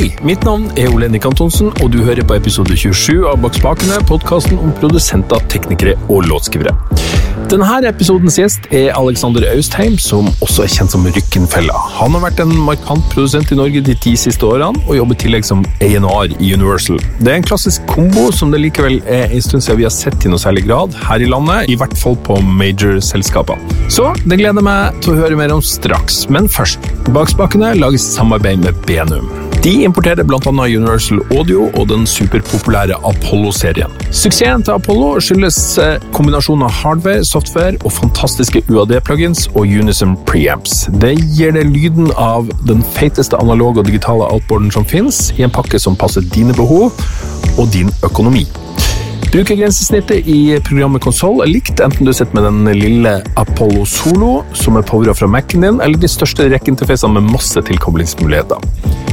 Hei, mitt navn er Ole Henrik Antonsen, og du hører på episode 27 av Bak spakene, podkasten om produsenter, teknikere og låtskrivere. Denne episodens gjest er Alexander Austheim, som også er kjent som Rykkenfella. Han har vært en markant produsent i Norge de ti siste årene, og jobber i tillegg som A&R i Universal. Det er en klassisk kombo som det likevel er en stund siden vi har sett i noe særlig grad her i landet, i hvert fall på major-selskaper. Så det gleder meg til å høre mer om straks, men først. Bak spakene lages samarbeid med Benum. De importerer bl.a. Universal Audio og den superpopulære Apollo-serien. Suksessen til Apollo skyldes eh, kombinasjonen av hardware, software og fantastiske UAD-plugins og Unison preamps. Det gir deg lyden av den feiteste analoge og digitale outboarden som finnes, i en pakke som passer dine behov og din økonomi. Brukergrensesnittet i programmet Konsoll er likt enten du sitter med den lille Apollo Solo, som er powera fra Mac-en din, eller de største rekkeinterfacene med masse tilkoblingsmuligheter.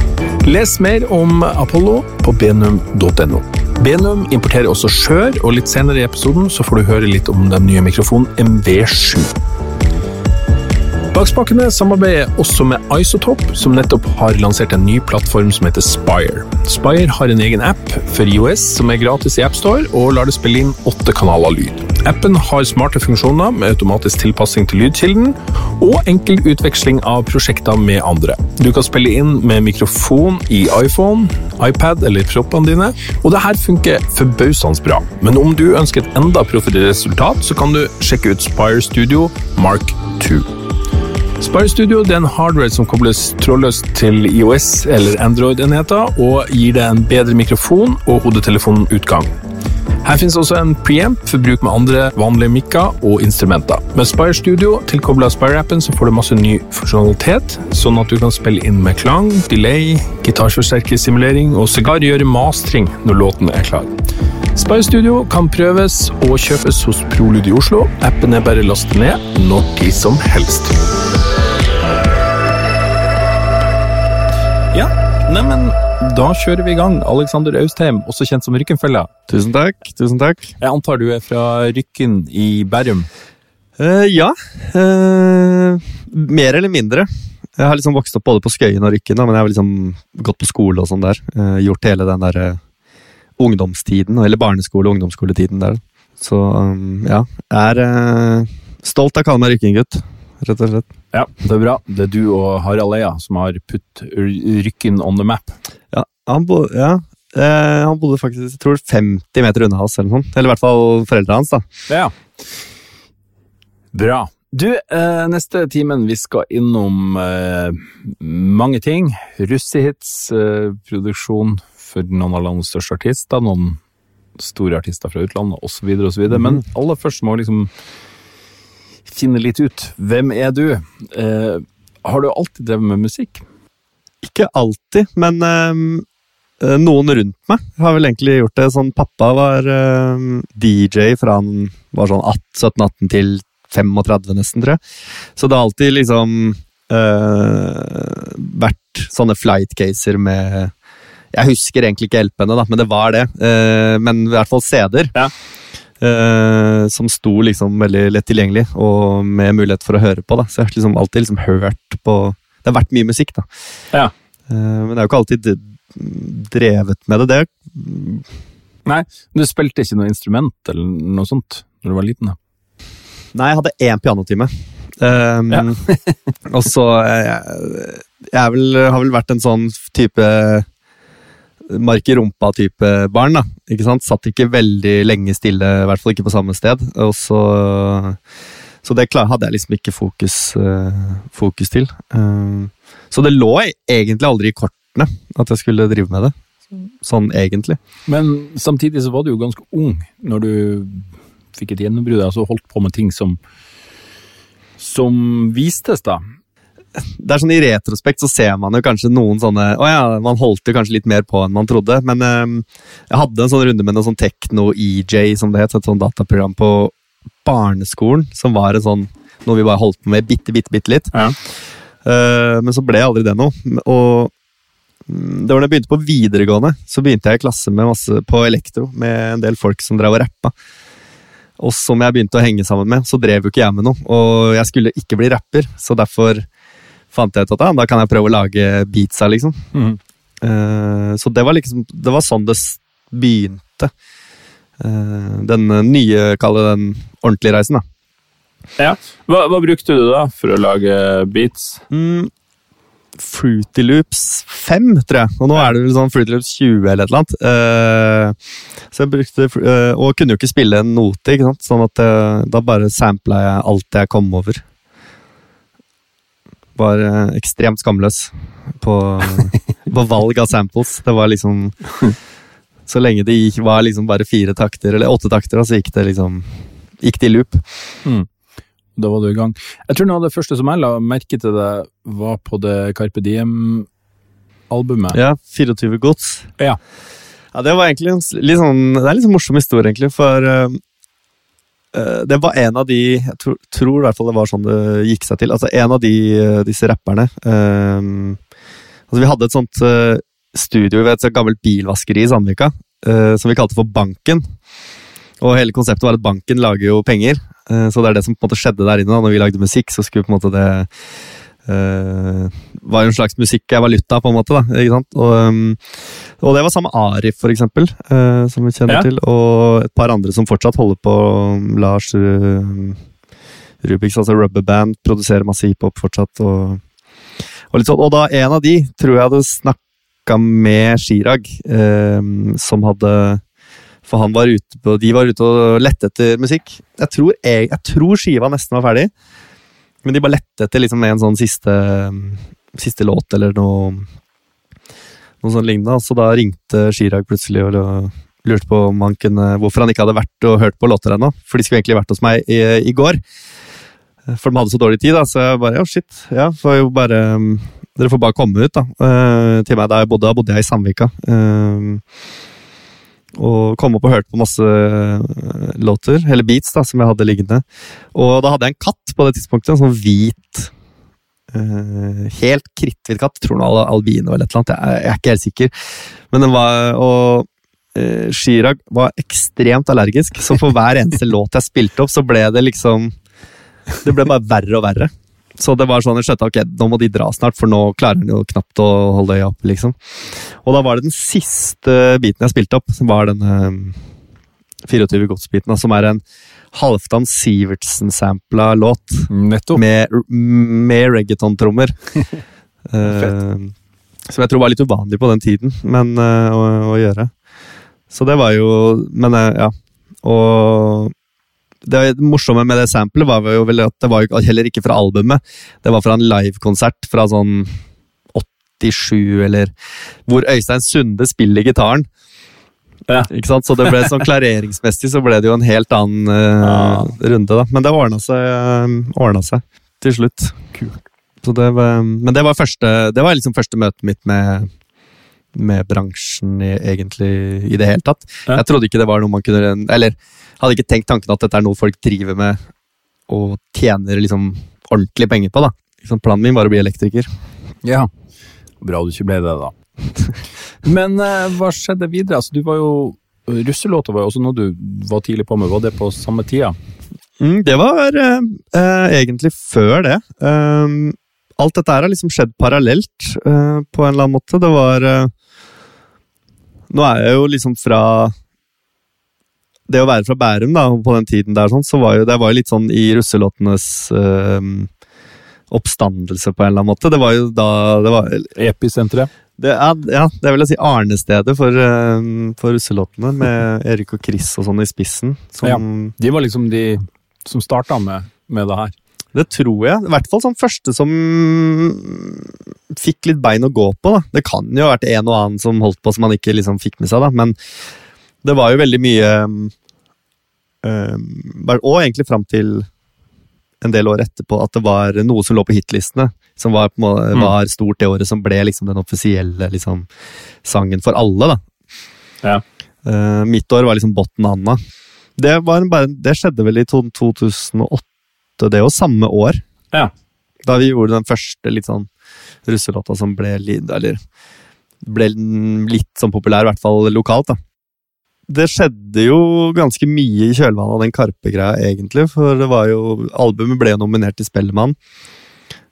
Les mer om Apollo på benum.no. Benum importerer også skjør, og litt senere i episoden så får du høre litt om den nye mikrofonen MV7. Bakspakene samarbeider også med Isotop, som nettopp har lansert en ny plattform som heter Spire. Spire har en egen app for IOS som er gratis i AppStore, og lar det spille inn åtte kanaler lyd. Appen har smarte funksjoner med automatisk tilpassing til lydkilden, og enkel utveksling av prosjekter med andre. Du kan spille inn med mikrofon i iPhone, iPad eller proppene dine, og det her funker forbausende bra. Men om du ønsker et enda proffere resultat, så kan du sjekke ut Spire Studio Mark 2. Spire Studio er en hardware som kobles trådløst til IOS- eller Android-enheter, og gir deg en bedre mikrofon og hodetelefonutgang. Her finnes også en preamp for bruk med andre vanlige mikker og instrumenter. Med Spire Studio tilkobla Spire-appen så får du masse ny funksjonalitet, sånn at du kan spille inn med klang, delay, gitarforsterkersimulering og sågar gjøre mastring når låten er klar. Spire Studio kan prøves og kjøpes hos Prolyd i Oslo. Appen er bare lastet ned når de som helst. Ja, neimen da kjører vi i gang. Alexander Austheim, også kjent som Rykkenfella. Tusen takk. tusen takk. Jeg antar du er fra Rykken i Bærum? Uh, ja. Uh, mer eller mindre. Jeg har liksom vokst opp både på Skøyen og Rykken, da, men jeg har liksom gått på skole og sånn der. Uh, gjort hele den der ungdomstiden, eller barneskole- og ungdomsskoletiden der. Så um, ja, jeg er stolt av å kalle meg Rykken-gutt, rett og slett. Ja, det er bra. Det er du og Harald Eia som har putt Rykken on the map. Ja, han, bo, ja. Eh, han bodde faktisk jeg tror 50 meter unna oss, eller noe sånt. Eller i hvert fall foreldrene hans, da. Ja. Bra. Du, eh, neste timen vi skal innom eh, mange ting. Russehits, eh, produksjon for noen av landets største artister, noen store artister fra utlandet osv., osv. -hmm. Men aller først må liksom finne litt ut. Hvem er du? Eh, har du alltid drevet med musikk? Ikke alltid, men eh, noen rundt meg har vel egentlig gjort det. Sånn, pappa var eh, DJ fra han var sånn 17-18 til 35 nesten, tror jeg. Så det har alltid liksom eh, vært sånne flight caser med Jeg husker egentlig ikke LP-ene, da, men det var det. Eh, men i hvert fall CD-er. Ja. Uh, som sto liksom veldig lett tilgjengelig, og med mulighet for å høre på. da Så jeg har liksom alltid liksom hørt på Det har vært mye musikk, da. Ja. Uh, men det er jo ikke alltid drevet med det. det. Nei, du spilte ikke noe instrument eller noe sånt når du var liten? da? Nei, jeg hadde én pianotime. Um, ja. og så jeg, jeg vel, har vel vært en sånn type mark i rumpa-type barn. da, ikke sant? Satt ikke veldig lenge stille, i hvert fall ikke på samme sted. og Så, så det hadde jeg liksom ikke fokus, uh, fokus til. Uh, så det lå egentlig aldri i kortene at jeg skulle drive med det. Sånn egentlig. Men samtidig så var du jo ganske ung når du fikk et gjennombrudd, altså holdt på med ting som som vistes, da det er sånn I retrospekt så ser man jo kanskje noen sånne Å ja, man holdt jo kanskje litt mer på enn man trodde. Men um, jeg hadde en sånn runde med noe sånn Tekno-EJ, som det het. Et sånn dataprogram på barneskolen som var en sånn noe vi bare holdt på med bitte, bitte, bitte litt. Ja. Uh, men så ble aldri det noe. Og mm, det var da jeg begynte på videregående, så begynte jeg i klasse med masse på elektro med en del folk som drev og rappa. Og som jeg begynte å henge sammen med, så drev jo ikke jeg med noe. Og jeg skulle ikke bli rapper, så derfor fant jeg ut at da kan jeg prøve å lage beats her, liksom. Mm. Uh, så det var liksom Det var sånn det begynte. Uh, den nye, kall det den ordentlige reisen, da. Ja. Hva, hva brukte du da for å lage beats? Mm, Fruity Loops 5, tror jeg. Og nå er det vel sånn Fruity Loops 20 eller et eller annet. Eh, så jeg brukte eh, Og kunne jo ikke spille en note, ikke sant? sånn at eh, da bare sampla jeg alt jeg kom over. Var eh, ekstremt skamløs på, på valg av samples. Det var liksom Så lenge det gikk, var liksom bare fire takter, eller åtte takter, så gikk det liksom Gikk det i loop. Da var du i gang. Jeg tror noe av det første som jeg la merke til deg, var på det Carpe Diem-albumet. Ja, 24 gods. Ja. Ja, det var egentlig en litt sånn, det er en litt sånn morsom historie, egentlig, for eh, det var en av de Jeg tror, tror i hvert fall det var sånn det gikk seg til. Altså, en av de, eh, disse rapperne um, altså, Vi hadde et sånt uh, studio ved et sånt gammelt bilvaskeri i Sandvika, uh, som vi kalte for Banken. Og hele konseptet var at banken lager jo penger, uh, så det er det som på en måte skjedde der inne. da Når vi lagde musikk, så skulle på en måte det eh, var jo en slags musikk er valuta, på en måte. da, ikke sant? Og, um, og det var samme Arif, for eksempel, uh, som vi kjenner Ja. til. Og et par andre som fortsatt holder på. Lars uh, Rubiks, altså Rubberband, produserer masse hiphop fortsatt. Og, og, sånn. og da en av de tror jeg hadde snakka med Chirag, som hadde For han var ute på, de var ute og lette etter musikk. Jeg tror, jeg, jeg tror skiva nesten var ferdig. Men de bare lette etter liksom en sånn siste, siste låt eller noe, noe sånn lignende. Så da ringte Chirag plutselig og lurte på om han kunne, hvorfor han ikke hadde vært og hørt på låter ennå. For de skulle egentlig vært hos meg i, i går. For de hadde så dårlig tid, da, så jeg bare ja, shit. Ja, får jo bare Dere får bare komme ut, da. eh, til meg. Da jeg bodde, da bodde jeg i Sandvika. eh, og kom opp og hørte på masse eh, låter, eller beats, da, som jeg hadde liggende. Og da hadde jeg en katt på det tidspunktet, en sånn hvit uh, Helt kritthvit katt. Tror den var albino eller et eller annet, jeg, jeg er ikke helt sikker. Men den var Og uh, Chirag var ekstremt allergisk, så for hver eneste låt jeg spilte opp, så ble det liksom Det ble bare verre og verre. Så det var sånn jeg skjønte ok, nå må de dra snart, for nå klarer han jo knapt å holde øya oppe. liksom. Og da var det den siste biten jeg spilte opp, som var denne um, 24 Gods-biten, som er en Halvdan Sivertsen-sampla låt Nettopp. med, med reggaeton-trommer. uh, som jeg tror var litt uvanlig på den tiden, men uh, å, å gjøre. Så det var jo Men uh, ja. Og det morsomme med det samplet var jo vel at det var jo heller ikke fra albumet. Det var fra en livekonsert fra sånn 87, eller Hvor Øystein Sunde spiller gitaren. Ja. Ikke sant? Så det ble sånn klareringsmessig så ble det jo en helt annen uh, Ja. runde, da. Men det ordna seg, ordnet seg til slutt. Kult. Så det var, men det var, første, det var liksom første møtet mitt med, med bransjen i, egentlig i det hele tatt. Jeg trodde ikke det var noe man kunne Eller hadde ikke tenkt tanken at dette er noe folk driver med og tjener liksom ordentlig penger på. da. Liksom, planen min var å bli elektriker. Ja. Bra du ikke ble det, da. Men eh, hva skjedde videre? Altså, du var jo Russelåta var jo også noe du var tidlig på med. Var det på samme tida? Mm, det var eh, eh, egentlig før det. Um, alt dette her har liksom skjedd parallelt, uh, på en eller annen måte. Det var uh, Nå er jeg jo liksom fra Det å være fra Bærum, da, på den tiden der, sånn, så var jo det var jo litt sånn i russelåtenes uh, oppstandelse, på en eller annen måte. Det var jo da det var, Episenteret? det er, ja, det vil jeg si arnestedet for, for russelåtene, med Erik og Chris og sånn i spissen. Som, Ja. De var liksom de som starta med, med det her. Det tror jeg. I hvert fall sånn første som fikk litt bein å gå på. da. Det kan jo ha vært en og annen som holdt på som man ikke liksom fikk med seg, da. men det var jo veldig mye øh, Og egentlig fram til en del år etterpå at det var noe som lå på hitlistene. Som var, på måte, mm. var stort det året, som ble liksom den offisielle liksom, sangen for alle. da. Ja. Uh, mitt år var liksom Botten Anna. Det, bare, det skjedde vel i 2008 låt. Det er jo samme år. Ja. Da vi gjorde den første litt sånn russelåta som ble, eller, ble litt sånn populær, i hvert fall lokalt. da. Det skjedde jo ganske mye i kjølvannet av den Karpe-greia, egentlig. For det var jo, albumet ble nominert til Spellemann,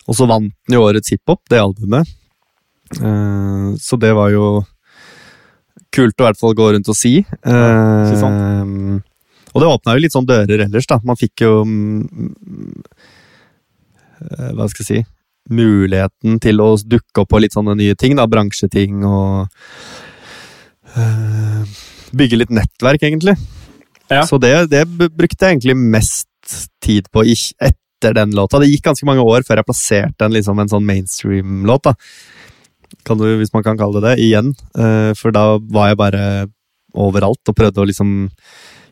og så vant den jo årets hiphop, det albumet. Eh, så det var jo kult å i hvert fall gå rundt og si. Ja, ikke sant? Eh, og det åpna jo litt sånn dører ellers, da. Man fikk jo mm, eh, Hva skal jeg si Muligheten til å dukke opp på litt sånne nye ting, da. Bransjeting og eh, Bygge litt nettverk, egentlig. Ja. Så det, det brukte jeg egentlig mest tid på etter den låta. Det gikk ganske mange år før jeg plasserte en, liksom, en sånn mainstream-låt. Kan du, hvis man kan kalle det det, igjen. Eh, for da var jeg bare overalt og prøvde å liksom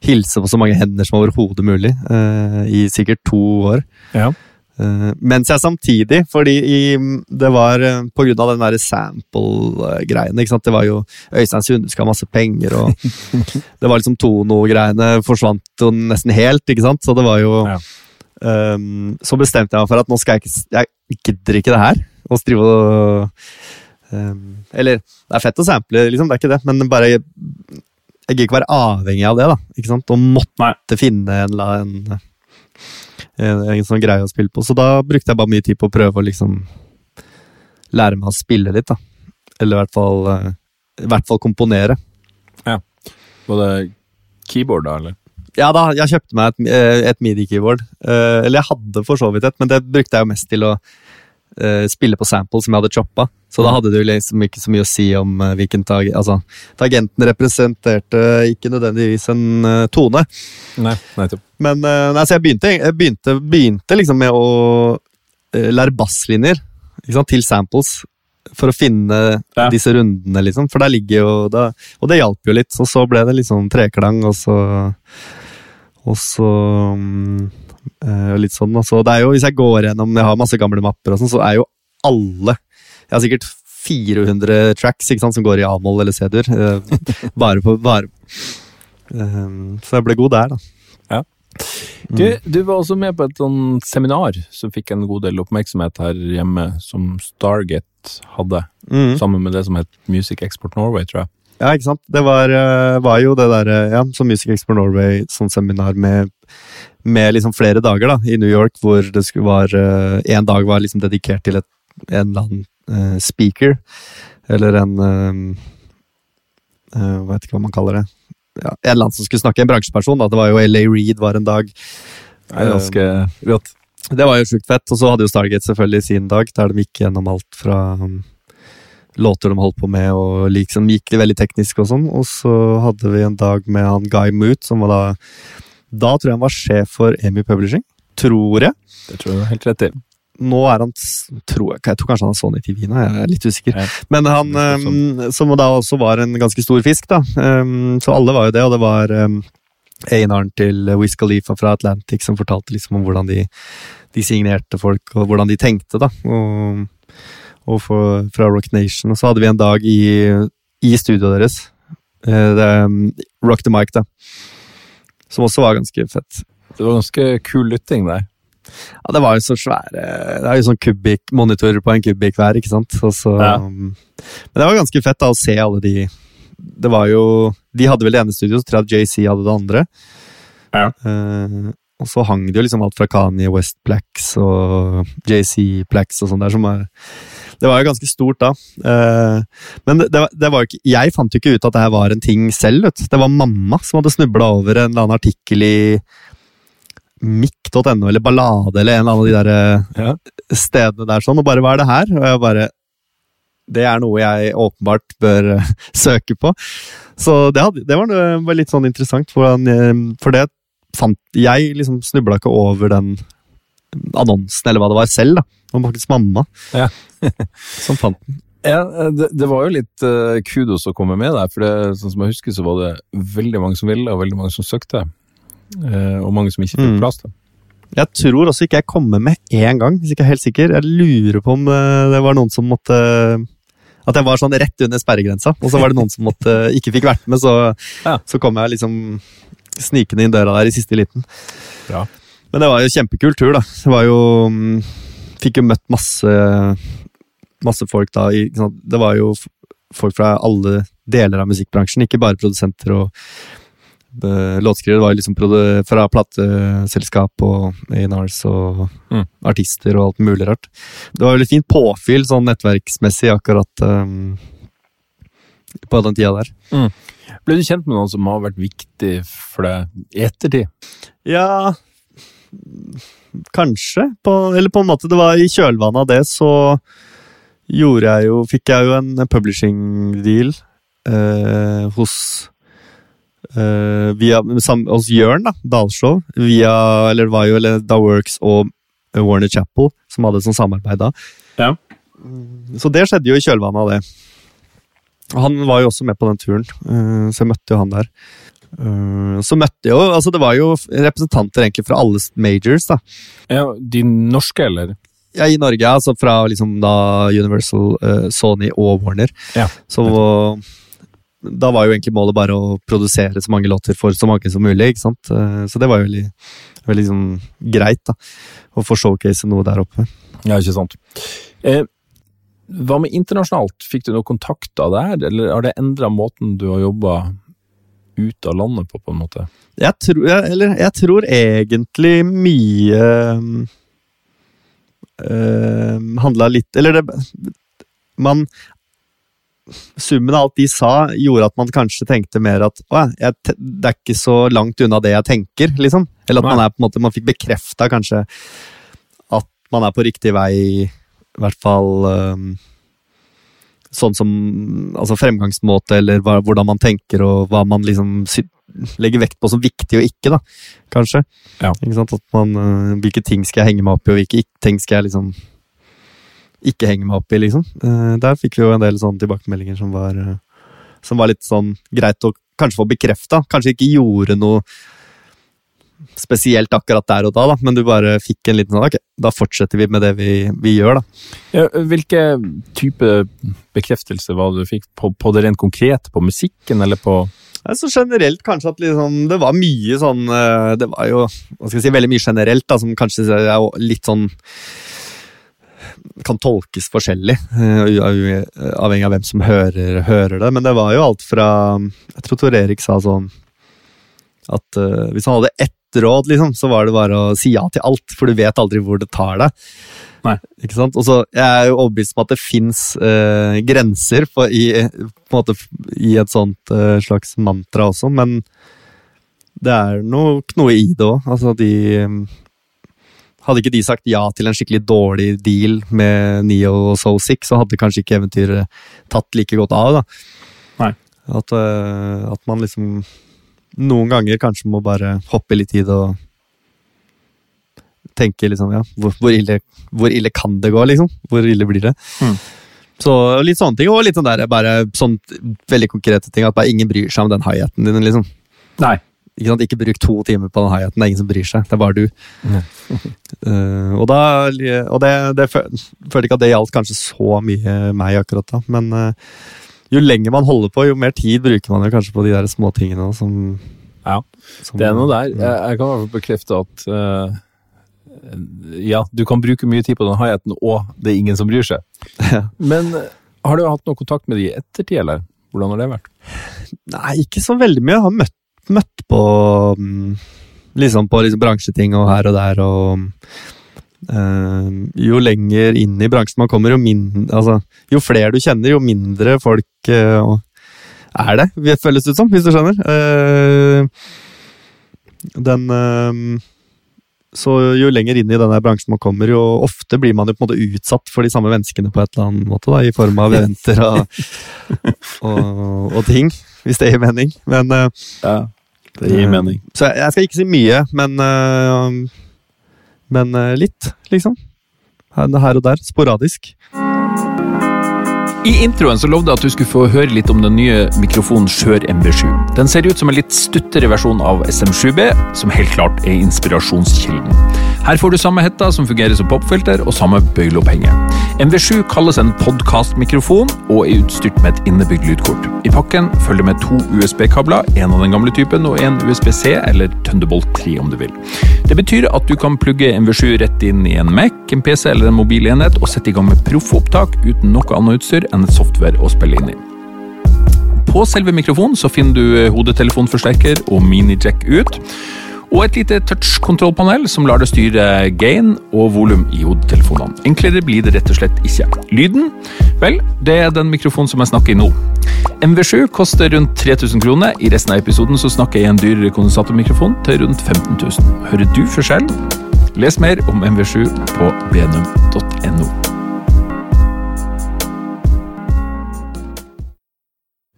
hilse på så mange hender som overhodet mulig. uh, I sikkert to år. Ja. Uh, mens jeg samtidig, fordi i, det var uh, på grunn av den der sample-greiene ikke sant? Det var jo Øystein Sunde skal ha masse penger, og det var liksom Tono-greiene forsvant jo nesten helt, ikke sant? Så det var jo Ja. um, Så bestemte jeg meg for at nå skal jeg ikke Jeg gidder ikke det her. Og drive og um, Eller, det er fett å sample, liksom, det er ikke det, men bare Jeg gidder ikke være avhengig av det, da. Ikke sant? Og måtte Nei. finne en eller annen en, en sånn greie å spille på. Så da brukte jeg bare mye tid på å prøve å liksom lære meg å spille litt, da. Eller i hvert fall, eh, i hvert fall komponere. Var det keyboard, da, eller? Ja da, jeg kjøpte meg et, eh, et midi-keyboard. Eh, Eller jeg hadde for så vidt et, men det brukte jeg jo mest til å eh, spille på samples som jeg hadde choppa. Så da hadde det jo liksom ikke så mye å si om eh, hvilken tag... Altså, tagenten representerte ikke nødvendigvis en uh, tone. Nei, nettopp. Men uh, nei, så jeg begynte, jeg begynte, begynte liksom med å uh, lære basslinjer til samples. For å finne Ja. disse rundene, liksom. For der ligger jo da, Og det hjalp jo litt. Så så ble det sånn treklang, og så Og så mm, eh, Litt sånn. Og så det er jo, hvis jeg går gjennom Jeg har masse gamle mapper, og sånn, så er jo alle Jeg har sikkert 400 tracks ikke sant, som går i A-moll eller C-dur. eh, bare på bare, eh, Så jeg ble god der, da. Du, du var også med på et sånn seminar som fikk en god del oppmerksomhet her hjemme, som Stargate hadde, Mm. sammen med det som het Music Export Norway, tror jeg. Ja, ikke sant. Det var, eh, var jo det der, eh, ja, som Music Export Norway, sånn seminar med, med liksom flere dager da, i New York, hvor det skulle være En dag var liksom dedikert til et, en eller annen uh, speaker, eller en uh, uh, vet ikke hva man kaller det. Ja, en eller annen som skulle snakke, en bransjeperson. da, Det var jo LA Reed var en dag. Det ganske rått. Det var jo sjukt fett. Og så hadde jo Stargate selvfølgelig sin dag, der de gikk gjennom alt fra um, låter de holdt på med, og liksom gikk det veldig teknisk og sånn. Og så hadde vi en dag med han Guy Moot, som var da Da tror jeg han var sjef for Amy Publishing. Tror jeg. Det tror jeg du har helt rett i. Nå er han tror jeg, jeg tror kanskje han er Sony TV nå, jeg er litt usikker. Ja. Men han, um, som da også var en ganske stor fisk, da. Um, så alle var jo det, og det var um, A&R-en til Wiz Khalifa fra Atlantic som fortalte liksom om hvordan de, de signerte folk, og hvordan de tenkte, da. Og, og for, fra Rock Nation. Og så hadde vi en dag i, i studioet deres. Eh, det, um, Rock the Mic, da. Som også var ganske fett. Det var ganske kul lytting der. Ja, det var jo så svære Det er jo sånn kubikk, monitorer på en kubikk hver, ikke sant. Så, Ja. Men det var ganske fett da å se alle de Det var jo De hadde vel det ene studioet, så tror jeg JC hadde det andre. Ja. Uh, og så hang det jo liksom alt fra Kanye West Blacks og JC Blacks og sånn der som er Det var jo ganske stort da. Eh, men det, det, var- jo ikke Jeg fant jo ikke ut at det her var en ting selv, vet. Det var mamma som hadde snubla over en eller annen artikkel i Mikk.no eller Ballade eller en eller annen av de der eh, Ja. stedene der sånn, og bare hva er det her? Og jeg bare Det er noe jeg åpenbart bør eh, søke på. Så det, hadde, det var, var litt sånn interessant, for, eh, for det fant Jeg liksom snubla ikke over den annonsen, eller hva det var, selv, da. Det var faktisk mamma Ja. som fant den. Ja, det, det var jo litt eh, kudos å komme med der, for det, sånn som jeg husker så var det veldig mange som ville, og veldig mange som søkte. Eh, og mange som ikke fikk Mm. plass til. Jeg tror også ikke jeg kommer med én gang, hvis ikke jeg er helt sikker. Jeg lurer på om eh, det var noen som måtte At jeg var sånn rett under sperregrensa, og så var det noen som måtte, ikke fikk vært med, så, Ja. så kom jeg liksom snikende inn døra der i siste liten. Bra. Men det var jo kjempekul tur, da. Det var jo mm, Fikk jo møtt masse masse folk da. Det var jo folk fra alle deler av musikkbransjen, ikke bare produsenter og låtskriver. låtskrivere. Det var jo liksom fra plateselskap og A&Rs og Mm. artister og alt mulig rart. Det var veldig fint påfyll sånn nettverksmessig akkurat um, på den tida der. Ble du kjent med noen som har vært viktig for deg i ettertid? Ja Kanskje. På, eller på en måte, det var i kjølvannet av det, så gjorde jeg jo Fikk jeg jo en publishing deal eh, hos eh, via, sam, Hos Jørn, da, Dalshow. Via Eller det var jo eller, Da Works og Warner Chapel som hadde et sånt samarbeid da. Ja. Så det skjedde jo i kjølvannet av det. Han var jo også med på den turen, eh, så jeg møtte jo han der. Eh, Så møtte jo Altså, det var jo representanter egentlig fra alle majors, da. Ja, De norske, eller? Ja, I Norge, altså fra liksom da Universal, eh, Sony og Warner. Ja. Så da var jo egentlig målet bare å produsere så mange låter for så mange som mulig. ikke sant? Eh, Så det var jo veldig, veldig sånn greit, da. Å få showcase noe der oppe. Ja, ikke sant. Eh, hva med internasjonalt? Fikk du noen kontakter der, eller har det endra måten du har jobba ut av landet på, på en måte? Jeg tror, eller, jeg tror egentlig mye øh, handla litt Eller det Man Summen av alt de sa, gjorde at man kanskje tenkte mer at å, jeg, det er ikke så langt unna det jeg tenker, liksom. Eller at man er måte, man fikk bekrefta kanskje at man er på riktig vei, i hvert fall um, sånn som altså fremgangsmåte, eller hva, hvordan man tenker, og hva man liksom legger vekt på som viktig og ikke, da, kanskje. Ja. Ikke sant? At man, øh, hvilke ting skal jeg henge meg opp i, og hvilke ting skal jeg liksom ikke henge meg opp i, liksom. Eh, der fikk vi jo en del sånne tilbakemeldinger som var, øh, som var litt sånn greit å kanskje få bekrefta. Kanskje ikke gjorde noe spesielt akkurat der og da, da, men du bare fikk en liten sånn ok, da fortsetter vi med det vi, vi gjør, da. Ja, hvilke type bekreftelse var det du fikk på, på det rent konkrete? På musikken, eller på Så generelt kanskje at liksom, det var mye sånn eh, Det var jo hva skal jeg si, veldig mye generelt, da, som kanskje er litt sånn Kan tolkes forskjellig, eh, avhengig av hvem som hører, hører det. Men det var jo alt fra Jeg tror Tor Erik sa sånn at eh, hvis han hadde ett råd, liksom, så var det bare å si ja til alt, for du vet aldri hvor det tar deg. Nei. Ikke sant? Og så Jeg er jo overbevist om at det fins grenser på, i, på måte, i et sånt eh, slags mantra også, men det er nok noe i det òg. Altså, de eh, Hadde ikke de sagt ja til en skikkelig dårlig deal med Neo og So Sick, så hadde kanskje ikke eventyret tatt like godt av. da. Nei. At, eh, at man liksom noen ganger kanskje må bare hoppe litt i det og tenke liksom, ja, hvor, hvor, ille, hvor ille kan det gå, liksom? Hvor ille blir det? Mm. Så litt sånne ting, og litt sånn der, bare sånn veldig konkrete ting, at bare ingen bryr seg om den high-haten din, liksom. Nei. Ikke, sant? ikke bruk to timer på den high-haten, det er ingen som bryr seg, det er bare du. uh, og da, og det, det fø- følte ikke at det gjaldt kanskje så mye meg akkurat da, men eh, jo lenger man holder på, jo mer tid bruker man jo kanskje på de der små tingene som, Ja, som det er noe der. Jeg, jeg kan i hvert fall bekrefte at uh, ja, du kan bruke mye tid på den hi-haten, og det er ingen som bryr seg. Ja. Men eh, har du hatt noe kontakt med de i ettertid, eller? Hvordan har det vært? Nei, ikke så veldig mye. Jeg har møtt, møtt på mm, liksom på liksom bransjeting og her og der, og jo lenger inn i bransjen man kommer, jo, altså, jo flere du kjenner, jo mindre folk eh, er det, det føles ut som, hvis du skjønner. Eh, den eh, Så jo lenger inn i denne bransjen man kommer, jo ofte blir man jo på en måte utsatt for de samme menneskene på et eller annet måte, da, i form av eventer og, og, og ting, hvis det gir mening. Men eh, Ja, det gir mening. så jeg, jeg skal ikke si mye, men Men øh, litt, liksom. Her og der. Sporadisk. I introen så lovde jeg at du skulle få høre litt om den nye mikrofonen Skjør MB7. Den ser ut som en litt stuttere versjon av SM7B, som helt klart er inspirasjonskilden. Her får du samme hetta som fungerer som popfilter, og samme bøyleopphenge. MV7 kalles en podkastmikrofon og er utstyrt med et innebygd lydkort. I pakken følger med to USB-kabler, en av den gamle typen og en USB-C, eller Thunderbolt 3 om du vil. Det betyr at du kan plugge MV7 rett inn i en Mac, en PC eller en mobilenhet og sette i gang med proffopptak uten noe annet utstyr enn et software å spille inn i. På selve mikrofonen så finner du eh, hodetelefonforsterker og mini-jack ut. Og et lite touch-kontrollpanel som lar deg styre gain og volum i hodetelefonene. Enklere blir det rett og slett ikke. Lyden? Vel, det er den mikrofonen som jeg snakker i nå. MV7 koster rundt 3000 kroner. I resten av episoden så snakker jeg i en dyrere kondensatormikrofon til rundt 15 000. Hører du forskjell? Les mer om MV7 på benum.no.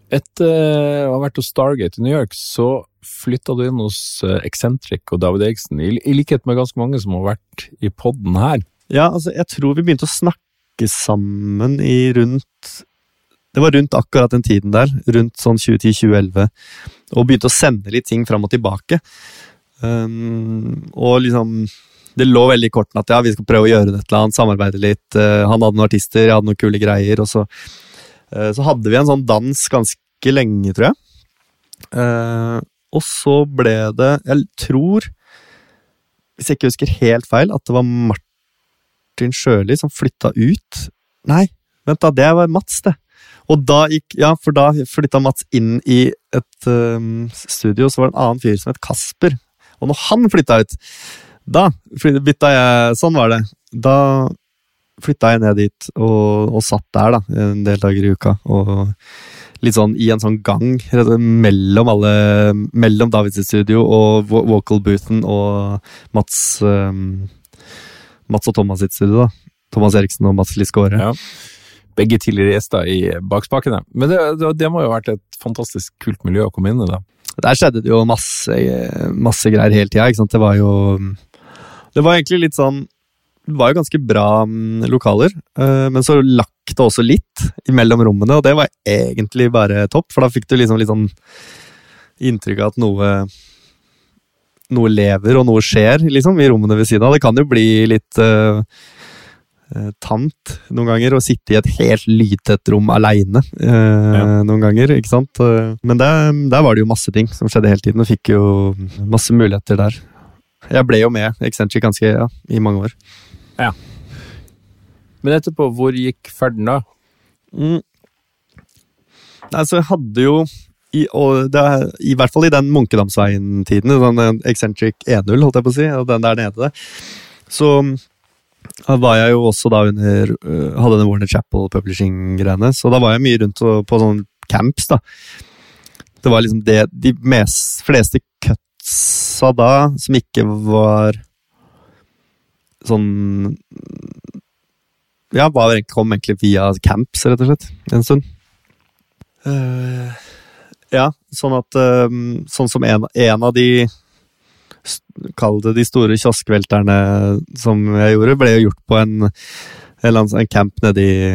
Etter å ha vært hos Stargate i New York, så flytta du inn hos Eccentric og David Eriksen, i, likhet med ganske mange som har vært i poden her. Ja, altså, jeg tror vi begynte å snakke sammen i rundt Det var rundt akkurat den tiden der, rundt sånn 2010-2011, og begynte å sende litt ting fram og tilbake. Um, og liksom Det lå veldig i kortene at ja, vi skal prøve å gjøre et eller annet, samarbeide litt. Uh, han hadde noen artister, jeg hadde noen kule greier, og så uh, så hadde vi en sånn dans ganske lenge, tror jeg. Uh, og så ble det Jeg tror, hvis jeg ikke husker helt feil, at det var Martin Sjøli som flytta ut. Nei, vent da, det var Mats, det. Og da gikk Ja, for da flytta Mats inn i et um, studio, så var det en annen fyr som het Kasper. Og når han flytta ut, da bytta jeg Sånn var det. Da flytta jeg ned dit og, og satt der da, en del dager i uka. Og litt sånn i en sånn gang mellom alle Mellom Davids studio og vocal boothen og Mats um, Mats og Thomas sitt studio. da. Thomas Eriksen og Mats Liskåre. Ja. Begge tidligere gjester i Bakspakene. Men det, det, det, må jo ha vært et fantastisk kult miljø å komme inn i, da. Der skjedde det jo masse, masse greier hele tida. Det var jo Det var egentlig litt sånn Det var jo ganske bra lokaler, men så lakk det også litt mellom rommene, og det var egentlig bare topp, for da fikk du liksom litt sånn inntrykk av at noe noe lever og noe skjer liksom, i rommene ved siden av. Det kan jo bli litt uh, tamt noen ganger å sitte i et helt lydtett rom aleine uh, ja. noen ganger. ikke sant? Men der, der, var det jo masse ting som skjedde hele tiden, og fikk jo masse muligheter der. Jeg ble jo med Eccentric ganske ja, i mange år. Ja. Men etterpå, hvor gikk ferden da? Mm. Altså, jeg hadde jo i, er, I hvert fall i den Munkedamsveien-tiden, sånn Eccentric 1.0, holdt jeg på å si, og den der nede, så var jeg jo også da under Hadde den Warner Chapel Publishing-greiene, så da var jeg mye rundt på sånne camps, da. Det var liksom det De mest, fleste cutsa da, som ikke var sånn Ja, bare kom egentlig via camps, rett og slett, en stund. Uh, ja, sånn at um, Sånn som en, en av de Kall det de store kioskvelterne som jeg gjorde, ble jo gjort på en, en, camp nede i,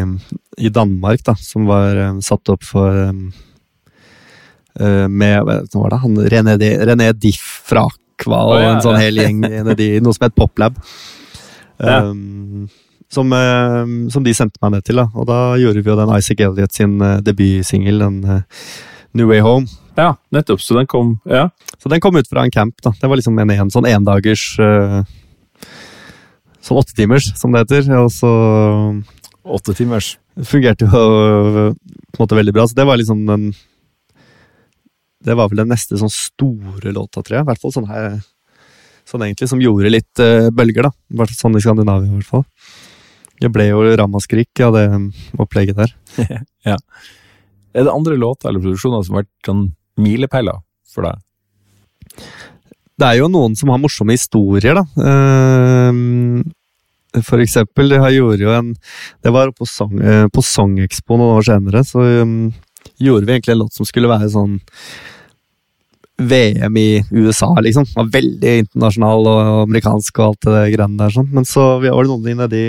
i, Danmark, da, som var um, satt opp for um, uh, Med hva var det, han, René, René Diff fra Aqua og oh, ja, en sånn ja. hel gjeng nedi noe som het Poplab. Ja. Som, uh, som, de sendte meg ned til, da. Og da gjorde vi jo den Isaac Elliot sin uh, debutsingel, den New Way Home. Ja, nettopp. Så den kom ja. Så den kom ut fra en camp. da. Det var liksom en, en sånn endagers uh, Sånn åttetimers, som det heter. Og så Åtte timers. Fungerte jo på en måte veldig bra. Så det var liksom den Det var vel den neste sånn store låta, tror jeg. I hvert fall sånn her Sånn egentlig som gjorde litt uh, bølger, da. Sånn i Skandinavia, i hvert fall. Det ble jo ramaskrik av det opplegget der. ja. Er det andre låter eller produksjoner som har vært sånn milepæler for deg? Det er jo noen som har morsomme historier, da. Uh, for eksempel, jeg gjorde jo en Det var på, song, uh, på Songexpo noen år senere, så um, gjorde vi egentlig en låt som skulle være sånn VM i USA, liksom. Den var veldig internasjonal og amerikansk og alt det greiene der, sånn. Men så var det noen inni i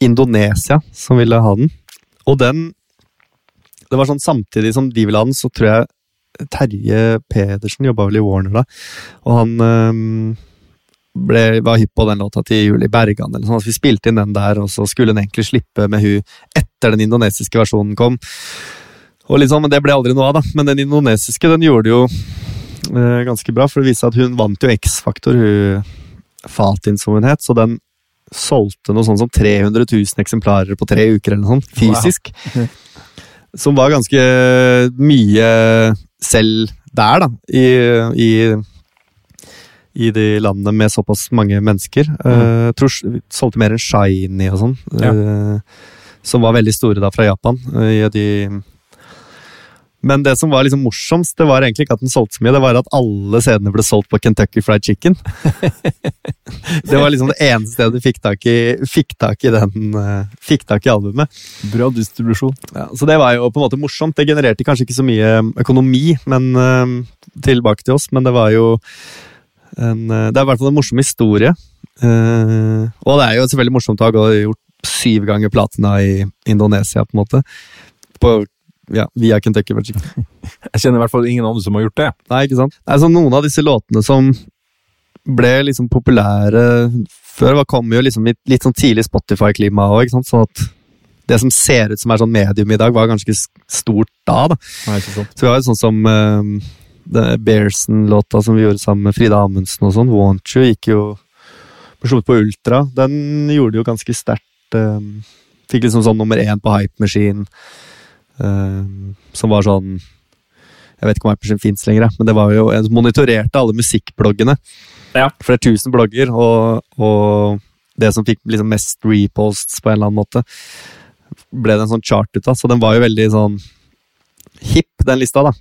Indonesia som ville ha den. Og den det var sånn Samtidig som de ville ha den, så tror jeg Terje Pedersen jobba vel i Warner da, og han um, ble, var hypp på den låta til Julie Bergan. eller sånn, altså Vi spilte inn den der, og så skulle den egentlig slippe med hun etter den indonesiske versjonen kom. Og liksom, men Det ble aldri noe av, da. Men den indonesiske den gjorde det jo uh, ganske bra, for det viste at hun vant jo X-faktor, hun Fatin som hun het. Så den solgte noe sånt som 300 000 eksemplarer på tre uker, eller noe sånt, fysisk. Wow. som var ganske mye selv der, da. I, i, i de landene med såpass mange mennesker. Mm. Uh, tror solgte mer enn Shiny og sånn. Ja. Uh, som var veldig store da fra Japan. Uh, i de men det som var liksom morsomst, det var egentlig ikke at den solgte så mye, det var at alle CD-ene ble solgt på Kentucky Fried Chicken. det var liksom det eneste stedet du fikk tak i, fikk tak i den uh, Fikk tak i albumet. Bra distribusjon. Ja, så det var jo på en måte morsomt. Det genererte kanskje ikke så mye økonomi men uh, tilbake til oss, men det var jo en, Det er i hvert fall en morsom historie. og det er jo selvfølgelig morsomt å ha gjort syv ganger platina i Indonesia, på en måte. På ja, via Kentucky Fried Chicken. Jeg kjenner i hvert fall ingen andre som har gjort det. Nei, ikke sant? Det er sånn Noen av disse låtene som ble liksom populære før, kom jo liksom i litt sånn tidlig Spotify-klima òg, sånn at det som ser ut som er sånn medium i dag, var ganske stort da. da. Nei, ikke sant. Så vi har jo sånn som uh, Bearson-låta som vi gjorde sammen med Frida Amundsen og sånn, Want You, gikk jo sluppet på Ultra. Den gjorde det jo ganske sterkt. Uh, fikk liksom sånn nummer én på Hype Machine. Uh, som var sånn Jeg vet ikke om Hypersen fins lenger, men det var jo jeg monitorerte alle musikkbloggene. Ja. Flere tusen blogger, og, og, det som fikk liksom mest reposts på en eller annen måte, ble det en sånn chart ut av. Så den var jo veldig sånn hipp, den lista, da.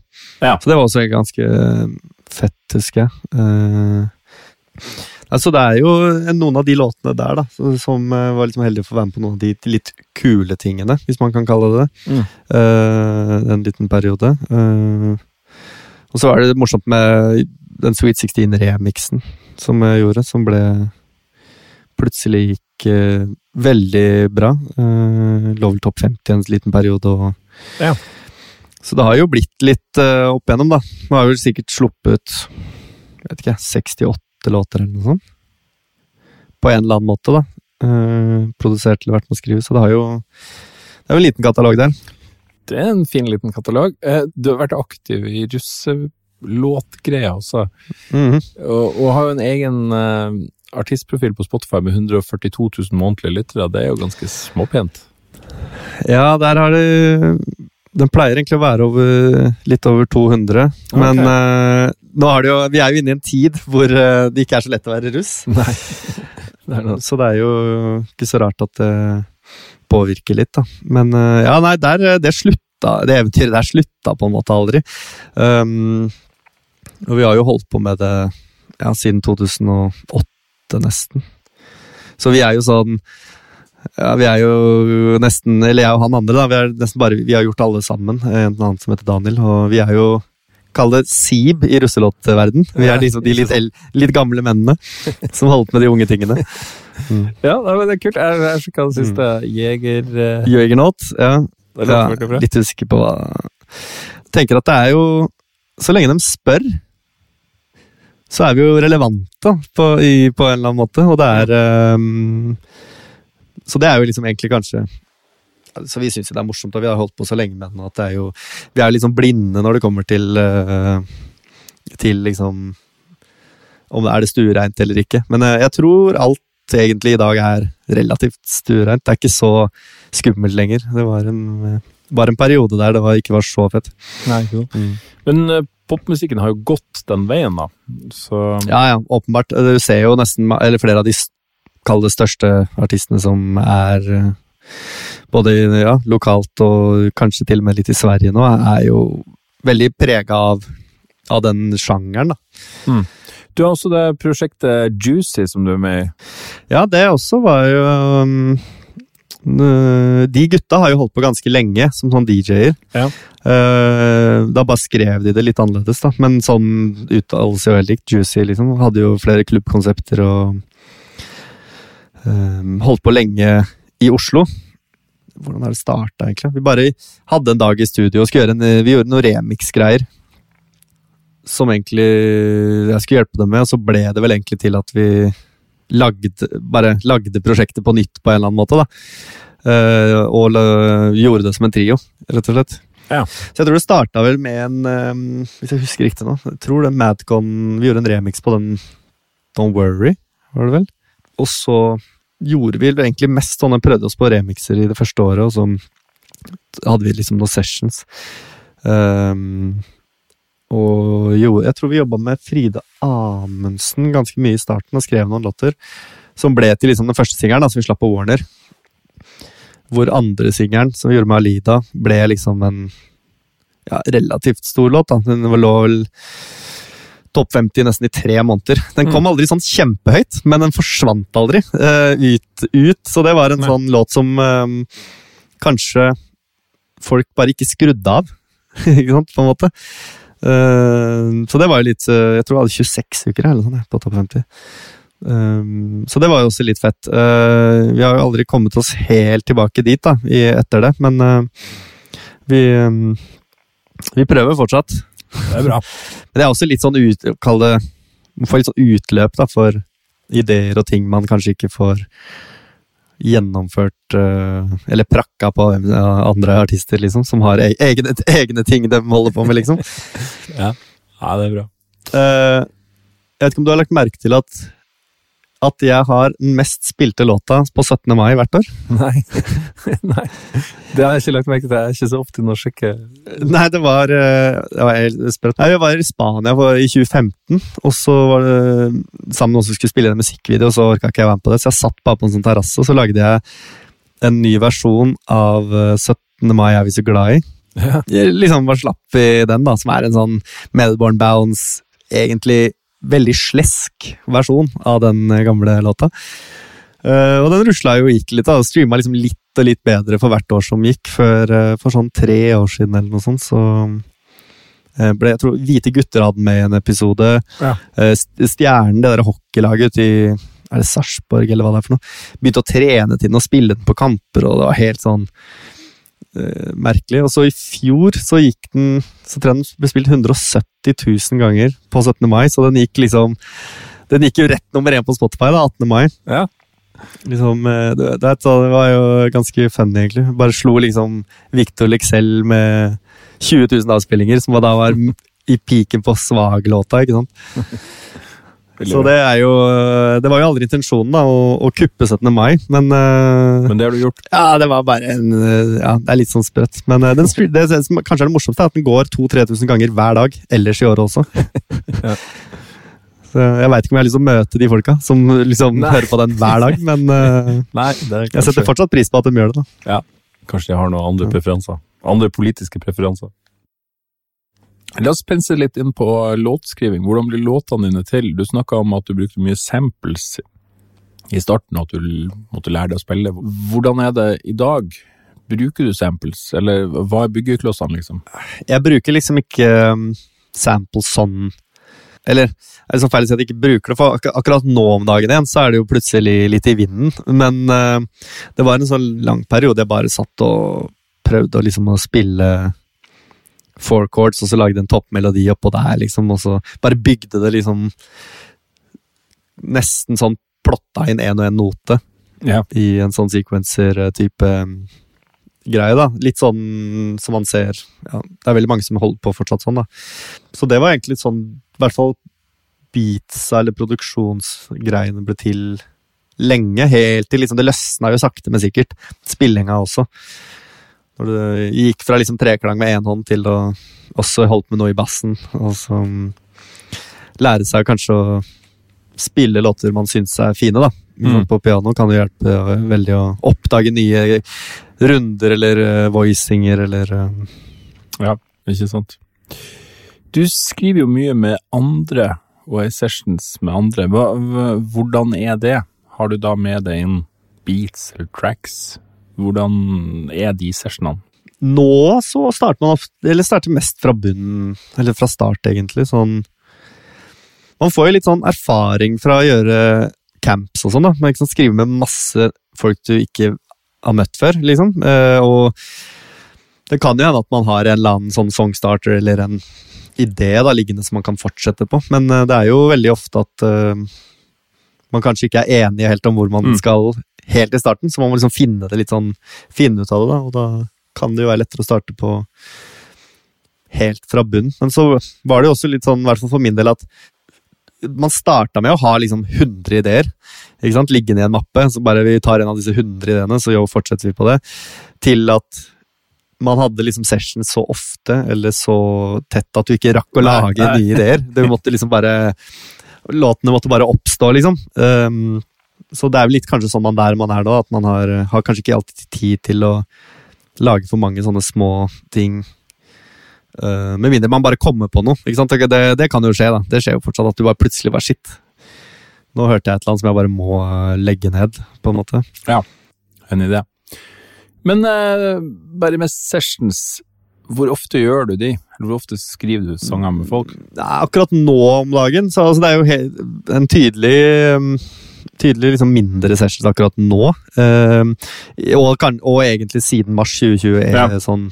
Ja. Så det var også ganske fett, husker jeg. Uh, Altså, det er jo noen av de låtene der da, som uh, var liksom heldige for å være med på noen av de litt kule tingene, hvis man kan kalle det det. Mm. Uh, en liten periode. Uh, og så var det morsomt med den Sweet 16-remixen som jeg gjorde, som ble Plutselig gikk veldig bra. lå vel topp 50 en liten periode. og ja. Så det har jo blitt litt opp igjennom, da. Nå har vel sikkert sluppet jeg vet ikke, 68 åtte låter eller noe sånt. På en eller annen måte, da. Uh, produsert eller vært med å skrive, så det har jo Det er jo en liten katalog der. Det er en fin liten katalog. Uh, du har vært aktiv i russelåtgreia også, mm -hmm. og, og, har jo en egen uh, artistprofil på Spotify med 142 000 månedlige lyttere. Det er jo ganske småpent. Ja, der har det Den pleier egentlig å være over, litt over 200, okay. men det jo, Vi er jo inne i en tid hvor eh, det ikke er så lett å være russ. Nei. Det så det er jo ikke så rart at det påvirker litt, da. Men eh, ja, nei, der, eh, det slutta Det eventyret der slutta på en måte aldri. Um, og vi har jo holdt på med det ja, siden 2008, nesten. Så vi er jo sånn ja, vi er jo nesten Eller jeg og han andre, da. Vi, er nesten bare, vi har gjort alle sammen. En annen som heter Daniel. Og vi er jo Kall det SIB i russelåtverden. Vi er liksom de litt, litt, gamle mennene som holdt med de unge tingene. Mm. Ja, det er kult. Jeg, jeg sjekka det er Mm. Jeger... Uh... Jegernaut, ja. ja. Litt usikker på hva Tenker at det er jo Så lenge de spør, så er vi jo relevante på, i, på en eller annen måte, og det er um, Så det er jo liksom egentlig kanskje så vi syns det er morsomt, og vi har holdt på så lenge med den at det er jo Vi er jo liksom blinde når det kommer til uh, Til liksom Om det er det stuereint eller ikke. Men uh, jeg tror alt egentlig i dag er relativt stuereint. Det er ikke så skummelt lenger. Det var en, var en periode der det var, ikke var så fett. Nei, cool. mm. Men popmusikken har jo gått den veien, da. Så Ja, ja, åpenbart. Du ser jo nesten Eller flere av de kall det største artistene som er både ja, lokalt og kanskje til og med litt i Sverige nå, er jo veldig prega av, av, den sjangeren, da. Mm. Du har også det prosjektet Juicy som du er med i. Ja, det også var jo um, De gutta har jo holdt på ganske lenge som sånn DJ-er. Ja. Uh, da bare skrev de det litt annerledes, da. Men sånn uttalelse jo helt likt. Juicy liksom. Hadde jo flere klubbkonsepter og um, holdt på lenge i Oslo. Hvordan har det starta, egentlig? Vi bare hadde en dag i studio og en, vi gjorde noen remix-greier. Som egentlig jeg skulle hjelpe dem med, og så ble det vel egentlig til at vi lagde, bare lagde prosjektet på nytt på en eller annen måte. da. Uh, og gjorde det som en trio, rett og slett. Ja. Så jeg tror det starta vel med en um, Hvis jeg husker riktig nå Jeg tror den Madcon Vi gjorde en remix på den Don't Worry, var det vel? Og så gjorde vi egentlig mest sånne prøvde oss på remixer i det første året, og så hadde vi liksom noen sessions. Um, og jo, jeg tror vi jobba med Fride Amundsen ganske mye i starten og skrev noen låter. Som ble til liksom den første singelen, som vi slapp på Warner. Hvor andre singelen, som vi gjorde med Alida, ble liksom en ja, relativt stor låt. Den lå vel topp 50 nesten i tre måneder. Den kom aldri sånn kjempehøyt, men den forsvant aldri uh, ut, ut, Så det var en Nei. sånn låt som um, kanskje folk bare ikke skrudde av. ikke sant, på en måte. Uh, så det var jo litt uh, Jeg tror jeg hadde 26 uker eller sånn, på topp 50. Um, så det var jo også litt fett. Vi har jo aldri kommet oss helt tilbake dit da, i, etter det, men vi, um, vi prøver fortsatt. Det er bra. Men det er også litt sånn ut, kall det, Man får litt sånn utløp da, for ideer og ting man kanskje ikke får gjennomført uh, Eller prakka på andre artister, liksom, som har e egne, egne ting de holder på med, liksom. Ja, ja det er bra. Eh, jeg vet ikke om du har lagt merke til at at jeg har den mest spilte låta på 17. mai hvert år? Nei. Nei. Det har jeg ikke lagt merke til. Jeg er ikke så ofte inne og sjekker. Nei, det var, eh, det var. Jeg var i Spania i 2015, og så var det sammen med noen som skulle spille en musikkvideo, og så orka ikke jeg være med på det, så jeg satt bare på en sånn terrasse, og så lagde jeg en ny versjon av eh, 17. mai er vi så glad i. Ja. Jeg liksom bare slapp i den, da, som er en sånn Melbourne Bounce, egentlig veldig slesk versjon av den eh, gamle låta. Uh, og den rusla jo og gikk litt, da, og streama liksom litt og litt bedre for hvert år som gikk. For, uh, for sånn tre år siden eller noe sånt, så uh, ble jeg tror Hvite gutter hadde med i en episode. Ja. Stjernen, det der hockeylaget ute i er det Sarpsborg, eller hva det er for noe, begynte å trene til den og spille den på kamper, og det var helt sånn eh, merkelig. Og så i fjor så gikk den Så tror jeg den ble spilt 170 000 ganger på 17. mai, så den gikk liksom Den gikk jo rett nummer én på Spotify, da, 18. mai. Ja. Liksom, eh, det, det, det var jo ganske funny, egentlig. Bare slo liksom Victor Lexell med 20 000 avspillinger, som da var i piken på Svag-låta, ikke sant. Så det er jo Det var jo aldri intensjonen, da, å, å kuppe 17. mai, men eh, Men det har du gjort. ja, det var bare en eh, Ja, det er litt sånn sprøtt. Men eh, den, det, som kanskje er det morsomste, er at den går 2000-3000 ganger hver dag ellers i året også. Ja. Så jeg veit ikke om jeg har lyst til å møte de folka som liksom Nei. hører på den hver dag, men eh, Nei, det er jeg setter fortsatt pris på at de gjør det. da. Kanskje de har noen andre Ja. preferanser. Andre politiske preferanser. La oss pense litt inn på låtskriving. Hvordan blir låtene dine til? Du snakka om at du brukte mye samples i starten, og at du måtte lære deg å spille. Hvordan er det i dag? Bruker du samples, eller hva er byggeklossene, liksom? Jeg bruker liksom ikke um, samples sånn Eller er det sånn feil å si at jeg ikke bruker det, for ak akkurat nå om dagen igjen så er det jo plutselig litt i vinden. Men uh, det var en sånn lang periode jeg bare satt og prøvde å liksom å spille four chords, og så lagde en toppmelodi oppå der, liksom, og så bare bygde det liksom Nesten sånn plotta inn én og én note Ja. i en sånn sequencer-type um, greie, da. Litt sånn som man ser ja, Det er veldig mange som holder på fortsatt sånn, da. Så det var egentlig sånn I hvert fall beatsa eller produksjonsgreiene ble til lenge. Helt til liksom Det løsna jo sakte, men sikkert. Spillinga også. Når du gikk fra liksom treklang med én hånd til å også holdt med noe i bassen. Og så mm, lære seg kanskje å spille låter man syns er fine, da. Mm. På piano kan det hjelpe veldig å oppdage nye runder eller eh, voicinger eller Ja, Ikke sant? Du skriver jo mye med andre, og er sessions med andre. Hva, hvordan er det? Har du da med deg inn beats eller tracks? Hvordan er de sessionene? Nå så starter man ofte Eller starter mest fra bunnen, eller fra start, egentlig. Sånn Man får jo litt sånn erfaring fra å gjøre camps og sånn, da. Man kan skrive med masse folk du ikke har møtt før, liksom. Eh, og det kan jo hende at man har en eller annen sånn songstarter eller en idé da, liggende som man kan fortsette på, men eh, det er jo veldig ofte at eh, man kanskje ikke er enige helt om hvor man Mm. skal helt i starten, så man må liksom finne det litt sånn, finne ut av det, da, og da kan det jo være lettere å starte på helt fra bunn. Men så var det jo også litt sånn, i hvert fall for min del, at man starta med å ha liksom 100 ideer ikke sant? liggende i en mappe. Så bare vi tar en av disse 100 ideene, så jo, fortsetter vi på det. Til at man hadde liksom session så ofte eller så tett at du ikke rakk å lage nei. nye ideer. Det måtte liksom bare Låtene måtte bare oppstå, liksom. Um, så det er jo litt kanskje sånn man der man er da, at man har, har kanskje ikke alltid tid til å lage for mange sånne små ting. Uh, med mindre man bare kommer på noe. Det, det kan jo skje, da. Det skjer jo fortsatt at du bare plutselig var shit. Nå hørte jeg et eller annet som jeg bare må uh, legge ned, på en måte. Ja, En idé. Men uh, bare med sessions, hvor ofte gjør du de? Hvor ofte skriver du sanger med folk? Nei, akkurat nå om dagen, så altså, det er jo en tydelig um, Tydelig liksom mindre sessions akkurat nå. Um, og, kan, og egentlig siden mars 2020 er Ja. sånn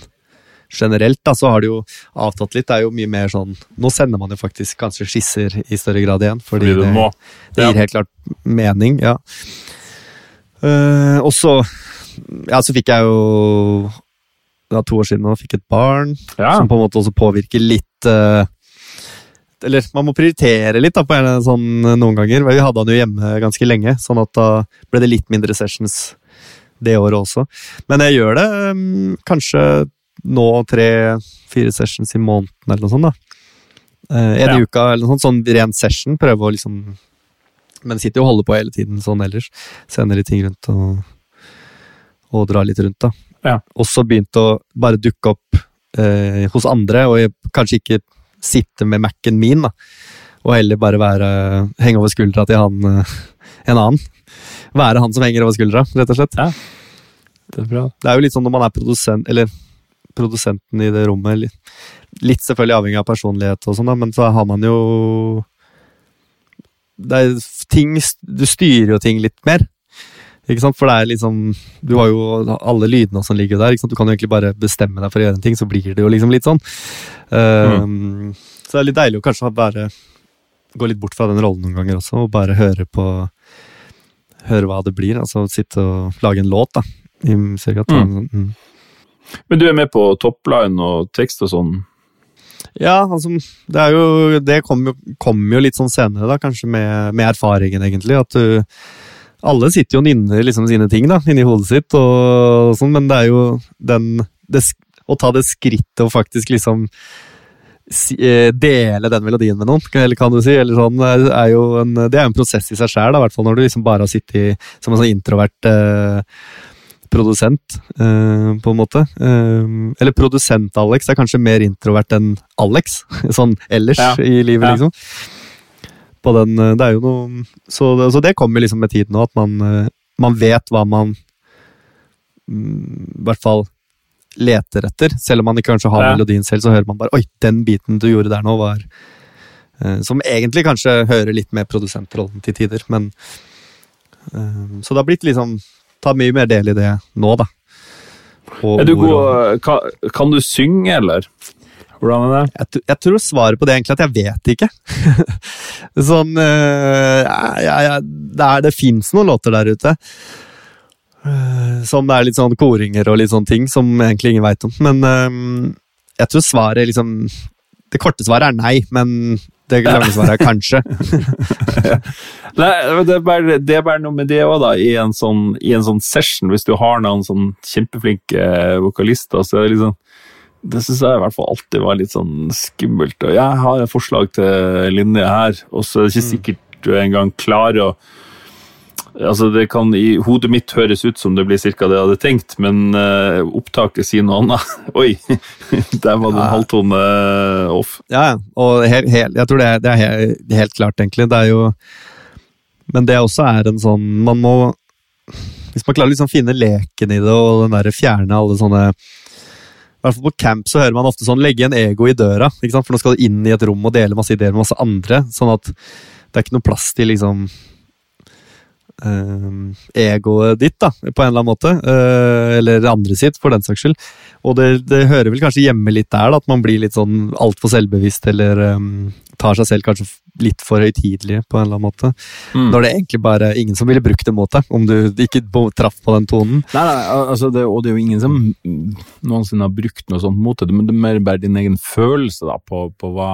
generelt, da, så har det jo avtatt litt. Det er jo mye mer sånn Nå sender man jo faktisk kanskje skisser i større grad igjen. Fordi, Fordi det, det Ja. gir helt klart mening, ja. Uh, og så Ja, så fikk jeg jo Det var to år siden nå, fikk et barn Ja. som på en måte også påvirker litt eh, Eller man må prioritere litt da, på en sånn eh, noen ganger. Vi hadde han jo hjemme ganske lenge, sånn at da ble det litt mindre sessions det året også. Men jeg gjør det mm, kanskje nå tre-fire sessions i måneden eller noe sånt. da. Eh, en Ja. i uka eller noe sånt, sånn ren session. Prøve å liksom Men sitter jo og holder på hele tiden sånn ellers. Sender litt ting rundt og, og drar litt rundt, da. Ja. Også begynte å bare dukke opp eh, hos andre, og kanskje ikke sitte med Mac-en min, da. Og heller bare være henge over skuldra til han eh, en annen. Være han som henger over skuldra, rett og slett. Det er bra. Det er jo litt sånn når man er produsent, eller produsenten i det rommet. Litt, litt selvfølgelig avhengig av personlighet og sånn, men så har man jo det er ting, Du styrer jo ting litt mer. Ikke sant? For det er liksom Du har jo alle lydene som ligger der. Ikke sant? Du kan jo egentlig bare bestemme deg for å gjøre en ting, så blir det jo liksom litt sånn. Um, Så det er litt deilig å kanskje bare gå litt bort fra den rollen noen ganger også, og bare høre på Høre hva det blir. Altså sitte og lage en låt, da. I cirka mm. mm. Men du er med på topline og tekst og sånn? Ja, altså, det er jo Det kommer jo, kom jo litt sånn senere, da, kanskje med, med erfaringen, egentlig. At du Alle sitter jo og nynner liksom sine ting da, inni hodet sitt, og sånn, men det er jo den det, Å ta det skrittet og faktisk liksom eh, dele den melodien med noen, eller kan du si, eller sånn, er, jo en, det er jo en prosess i seg sjæl, i hvert fall når du liksom bare har sittet som en sånn introvert eh, produsent, eh, på en måte. Eh, eller produsent-Alex er kanskje mer introvert enn Alex, sånn ellers Ja. i livet, Ja. På den, eh, det er jo noe Så, så det kommer liksom med tiden nå, at man, eh, man vet hva man mm, i hvert fall leter etter. Selv om man ikke kanskje har Ja. melodien selv, så hører man bare Oi, den biten du gjorde der nå, var eh, Som egentlig kanskje hører litt med produsentrollen til tider, men Så det har blitt liksom Ta mye mer del i det nå, da. Og Er du god, kan, kan du synge, eller? Hvordan er det? jeg, jeg tror svaret på det er egentlig at jeg vet ikke. sånn eh, ja, ja, ja, Det, er- det fins noen låter der ute. eh, som det er litt sånn koringer og litt sånne ting som egentlig ingen veit om. Men eh, jeg tror svaret liksom Det korte svaret er nei, men det lange svaret er kanskje. Nei, det er bare, det er bare noe med det òg, da. I en, sånn, I en sånn session, hvis du har noen sånn kjempeflinke vokalister, så er det liksom Det syns jeg i hvert fall alltid var litt sånn skummelt. Og jeg har et forslag til linje her, og så er det ikke sikkert du engang klarer å Altså, det kan i hodet mitt høres ut som det blir ca. det jeg hadde tenkt, men uh, opptaket sier noe annet. Oi, der var det en Ja. halvtone off. Ja, ja. Og helt, helt, jeg tror det er, det er helt, helt klart, egentlig. Det er jo Men det også er en sånn Man må Hvis man klarer å liksom finne leken i det, og den der fjerne alle sånne hvert fall på camp så hører man ofte sånn legge en ego i døra, ikke sant? for nå skal du inn i et rom og dele masse ideer med masse andre. Sånn at det er ikke noe plass til liksom uh, egoet ditt, da, på en eller annen måte. Uh, eller andre sitt, for den saks skyld. Og det, det hører vel kanskje hjemme litt der, da, at man blir litt sånn altfor selvbevisst, eller um, tar seg selv kanskje litt for høytidelig, på en eller annen måte. Mm. Når det egentlig bare er ingen som ville brukt det mot deg, om du ikke traff på den tonen. Nei, nei, altså det, og det er jo ingen som noensinne har brukt noe sånt mot det, men det er mer bare din egen følelse da, på, på hva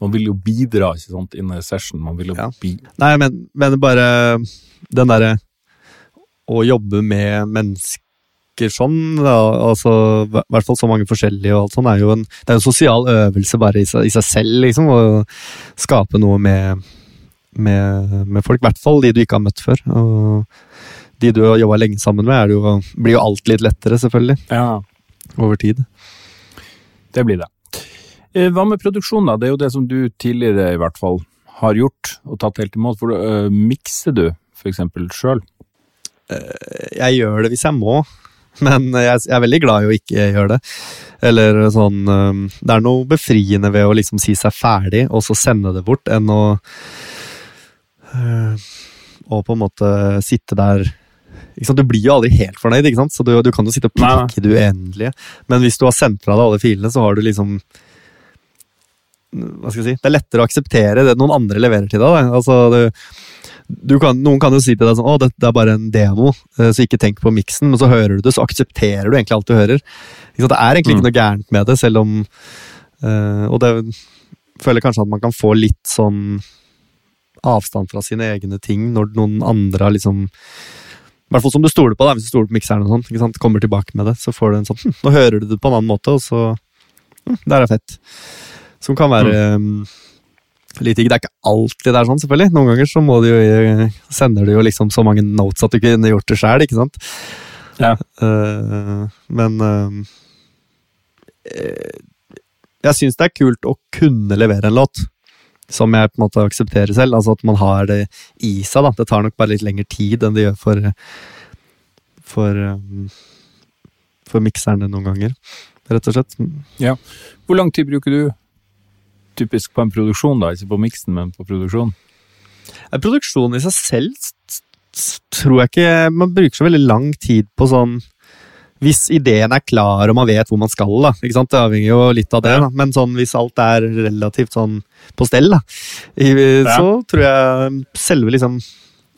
Man vil jo bidra ikke sant, inn i session. Man vil jo Ja. Nei, men, men bare den derre Å jobbe med mennesker funker sånn, da, altså, i hvert fall så mange forskjellige og alt sånn, er jo en, det er en sosial øvelse bare i seg, i seg selv, liksom. Å skape noe med, med, med folk. I hvert fall de du ikke har møtt før. Og de du har jobba lenge sammen med, jo, blir jo alt litt lettere, selvfølgelig. Ja, Over tid. det blir det. Eh, Hva med produksjon, da? Det er jo det som du tidligere i hvert fall har gjort og tatt helt imot. For uh, mikser du f.eks. sjøl? jeg gjør det hvis jeg må, men jeg, jeg er veldig glad i å ikke gjøre det. Eller sånn um, Det er noe befriende ved å liksom si seg ferdig, og så sende det bort, enn å Og på en måte sitte der? Du blir jo aldri helt fornøyd, ikke sant? så du, du kan jo sitte og pirke det uendelige. Men hvis du har sendt fra deg alle filene, så har du liksom Hva skal jeg si Det er lettere å akseptere det noen andre leverer til deg. Altså, du kan, noen kan jo si til deg sånn Å, det, er bare en demo, eh, så ikke tenk på miksen. Men så hører du det, så aksepterer du egentlig alt du hører. Det er egentlig Mm. ikke noe gærent med det, selv om øh, Og det føler kanskje at man kan få litt sånn avstand fra sine egne ting når noen andre har liksom i hvert fall som du stoler på, da, hvis du stoler på mikseren og sant? kommer tilbake med det, så får du en sånn hm, Nå hører du det på en annen måte, og så hm, Der er fett. Som kan være um, litt digg. Det er ikke alltid det er sånn, selvfølgelig. Noen ganger så du jo, sender du jo liksom så mange notes at du kunne gjort det sjøl, ikke sant. Ja. Uh, men eh, eh, jeg syns det er kult å kunne levere en låt. Som jeg på en måte aksepterer selv. Altså at man har det i seg. da. Det tar nok bare litt lengre tid enn det gjør for for, eh, for mikserne noen ganger, rett og slett. Hvor lang tid bruker du typisk på en produksjon, da? Ikke på miksen, men på produksjon? Produksjonen i seg selv tror jeg ikke man bruker så veldig lang tid på sånn Hvis ideen er klar og man vet hvor man skal, da. Ikke sant? Det avhenger jo litt av det. Ja. Da. Men sånn, hvis alt er relativt sånn på stell, da, i, så tror jeg selve liksom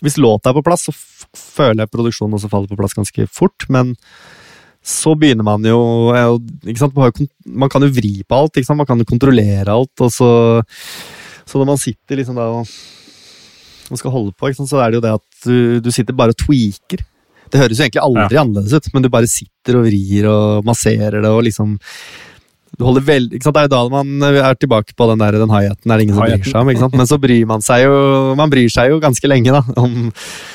Hvis låta er på plass, så føler jeg produksjonen også faller på plass ganske fort. Men så begynner man jo eh? Man, kan jo vri på alt, man kan jo kontrollere alt. og så, så når man sitter liksom da og og skal holde på, så er det jo det at du, du sitter bare og tweaker. Det høres jo egentlig aldri annerledes ut, men du bare sitter og vrir og masserer det og liksom du holder veldig, ikke sant? Det er jo da man er tilbake på den der, den hi-haten er det ingen som bryr seg om. ikke sant? Men så bryr man seg jo man bryr seg jo ganske lenge, da. Om,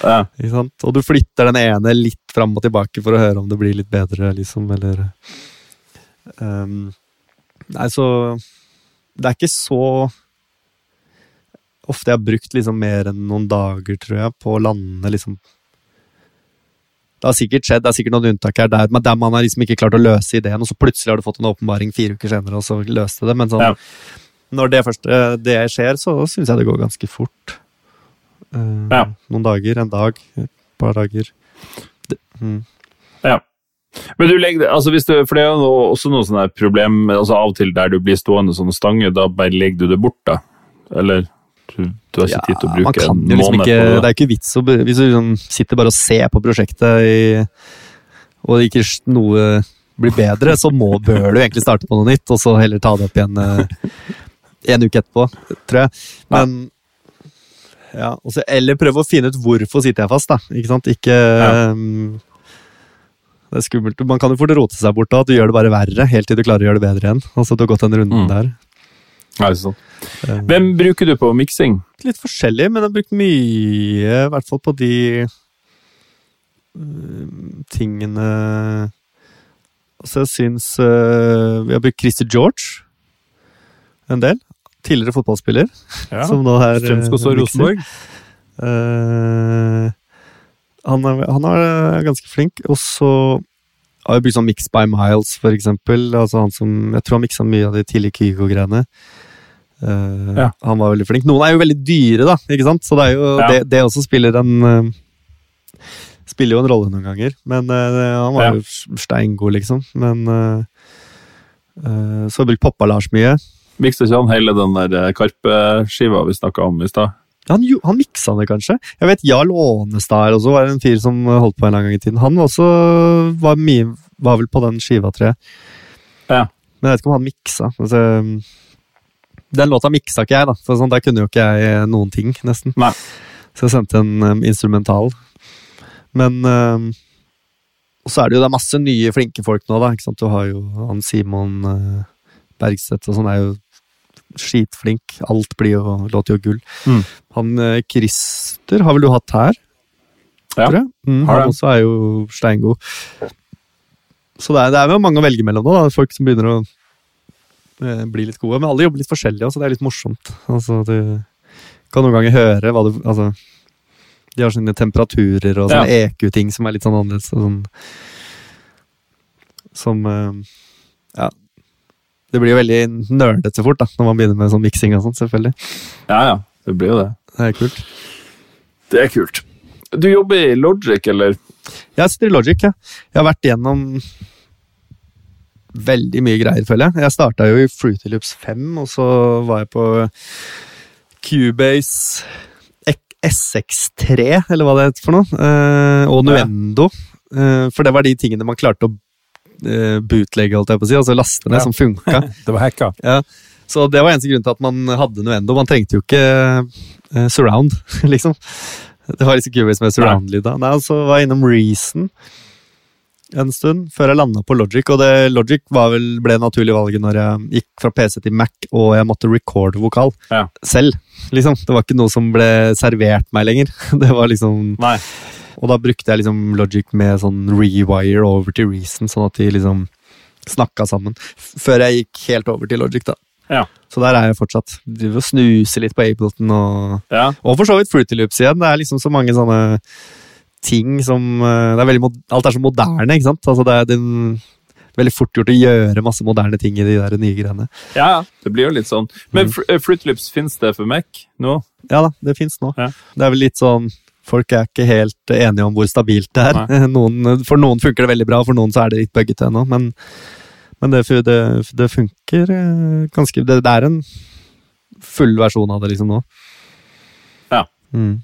Ja. ikke sant? Og du flytter den ene litt fram og tilbake for å høre om det blir litt bedre, liksom, eller um, Nei, så Det er ikke så ofte jeg har brukt liksom mer enn noen dager, tror jeg, på å lande liksom Det har sikkert skjedd, det er sikkert noen unntak her der, men der man har liksom ikke klart å løse ideen, og så plutselig har du fått en åpenbaring fire uker senere, og så løste det. Men sånn, Ja. når det første det skjer, så syns jeg det går ganske fort. Uh, Ja. Noen dager, en dag, et par dager. Det, mm. Men du legger, altså hvis du, for det er jo også noe sånn problem altså av og til der du blir stående sånn stange, da bare legger du det bort, da? Eller du, du har ikke tid til å man bruke kan en jo liksom ikke, på Det det? er ikke vits å Hvis du liksom sitter bare og ser på prosjektet i, og ikke noe blir bedre, så må, bør du egentlig starte på noe nytt, og så heller ta det opp igjen eh, en uke etterpå, tror jeg. Men ja, og så- Eller prøve å finne ut hvorfor sitter jeg fast, da. Ikke sant? Ikke Ja. um, Det er skummelt. Man kan jo fort rote seg bort da, at du gjør det bare verre, helt til du klarer å gjøre det bedre igjen. Altså, du har gått den runden Mm. der. Ja, sant. Eh, Hvem bruker du på miksing? litt forskjellig, men jeg har brukt mye, i hvert fall på de øh, tingene Altså, jeg syns øh, Vi har brukt Christer George en del. Tidligere fotballspiller, som nå er Strømskog og. Rosenborg. Eh, han, er, han er ganske flink. Og så har jeg brukt sånn Mix by Miles, for eksempel. Altså han som, jeg tror han miksa mye av de tidlige Kygo-greiene. Eh, Ja. Han var veldig flink. Noen er jo veldig dyre, da, ikke sant? så det, er jo, Ja. det, det også spiller en uh, Spiller jo en rolle noen ganger. Men uh, han var Ja. jo steingod, liksom. Men Så har jeg brukt Poppa-Lars mye. Mikser ikke han hele den der Karpe-skiva vi snakka om i stad? Han, han miksa det kanskje. Jeg vet Jarl Ånestad også var en fyr som holdt på en lang gang i tiden. Han også var, mye, var vel på den skiva, tror jeg. Ja. Men jeg vet ikke om han miksa. Altså, den låta miksa ikke jeg, da. For sånn, der kunne jo ikke jeg eh, noen ting, nesten. Nei. Så jeg sendte en um, instrumental. Men um, så er det jo det er masse nye, flinke folk nå, da. ikke sant? Du har jo han Simon uh, Bergseth og sånn, er jo skitflink. Alt blir jo, låter jo gull. Mm. Han uh, Christer har vel du hatt her? Ja, tror jeg. Mm, har han også er jo steingod. Så det er, det er jo mange å velge mellom nå. da, Folk som begynner å bli litt gode. Men alle jobber litt forskjellig også, det er litt morsomt. Altså, Du kan noen ganger høre hva du Altså, de har sine temperaturer og sånne EQ-ting som er litt sånn annerledes. Sånn, som eh, Ja. Det blir jo veldig nerdete fort da, når man begynner med sånn miksing og sånn, selvfølgelig. Ja, ja. Det blir jo det. Det er kult. Det er kult. Du jobber i Logic, eller? Jeg sitter i Logic, ja. Jeg har vært gjennom veldig mye greier, føler jeg. Jeg starta jo i Fruity Loops 5, og så var jeg på Cubase SX3, eller hva det heter for noe, eh, og Nuendo. Eh, For det var de tingene man klarte å eh, bootlegge, holdt jeg på å si, altså laste ned, Ja. som funka. Det var hacka. Ja. Så det var eneste grunn til at man hadde Nuendo. Man trengte jo ikke surround, liksom. Det var liksom Cubase med surround-lyd da. Nei, så var jeg innom Reason en stund, før jeg landa på Logic. Og det, Logic var vel, ble naturlig valget når jeg gikk fra PC til Mac og jeg måtte recorde vokal Ja. selv. liksom. Det var ikke noe som ble servert meg lenger. Det var liksom Nei. og da brukte jeg liksom Logic med sånn rewire over til Reason, sånn at de liksom snakka sammen. Før jeg gikk helt over til Logic, da. Ja. Så der er jeg fortsatt. Driver og snuser litt på Ableton og Ja. Og for så vidt Fruity Loops igjen. Det er liksom så mange sånne ting som eh, det er veldig, Alt er så moderne, ikke sant? Altså det er den, veldig fort gjort å gjøre masse moderne ting i de der nye greiene. ja. Det blir jo litt sånn. Men mm. Fruitlips, fins det for Mac nå? Ja da, det fins nå. Ja. Det er vel litt sånn Folk er ikke helt enige om hvor stabilt det er. Noen, for noen funker det veldig bra, for noen så er det litt buggete ennå. Men, men det, det, det funker eh, ganske det, det er en full versjon av det liksom nå. Ja. Mm.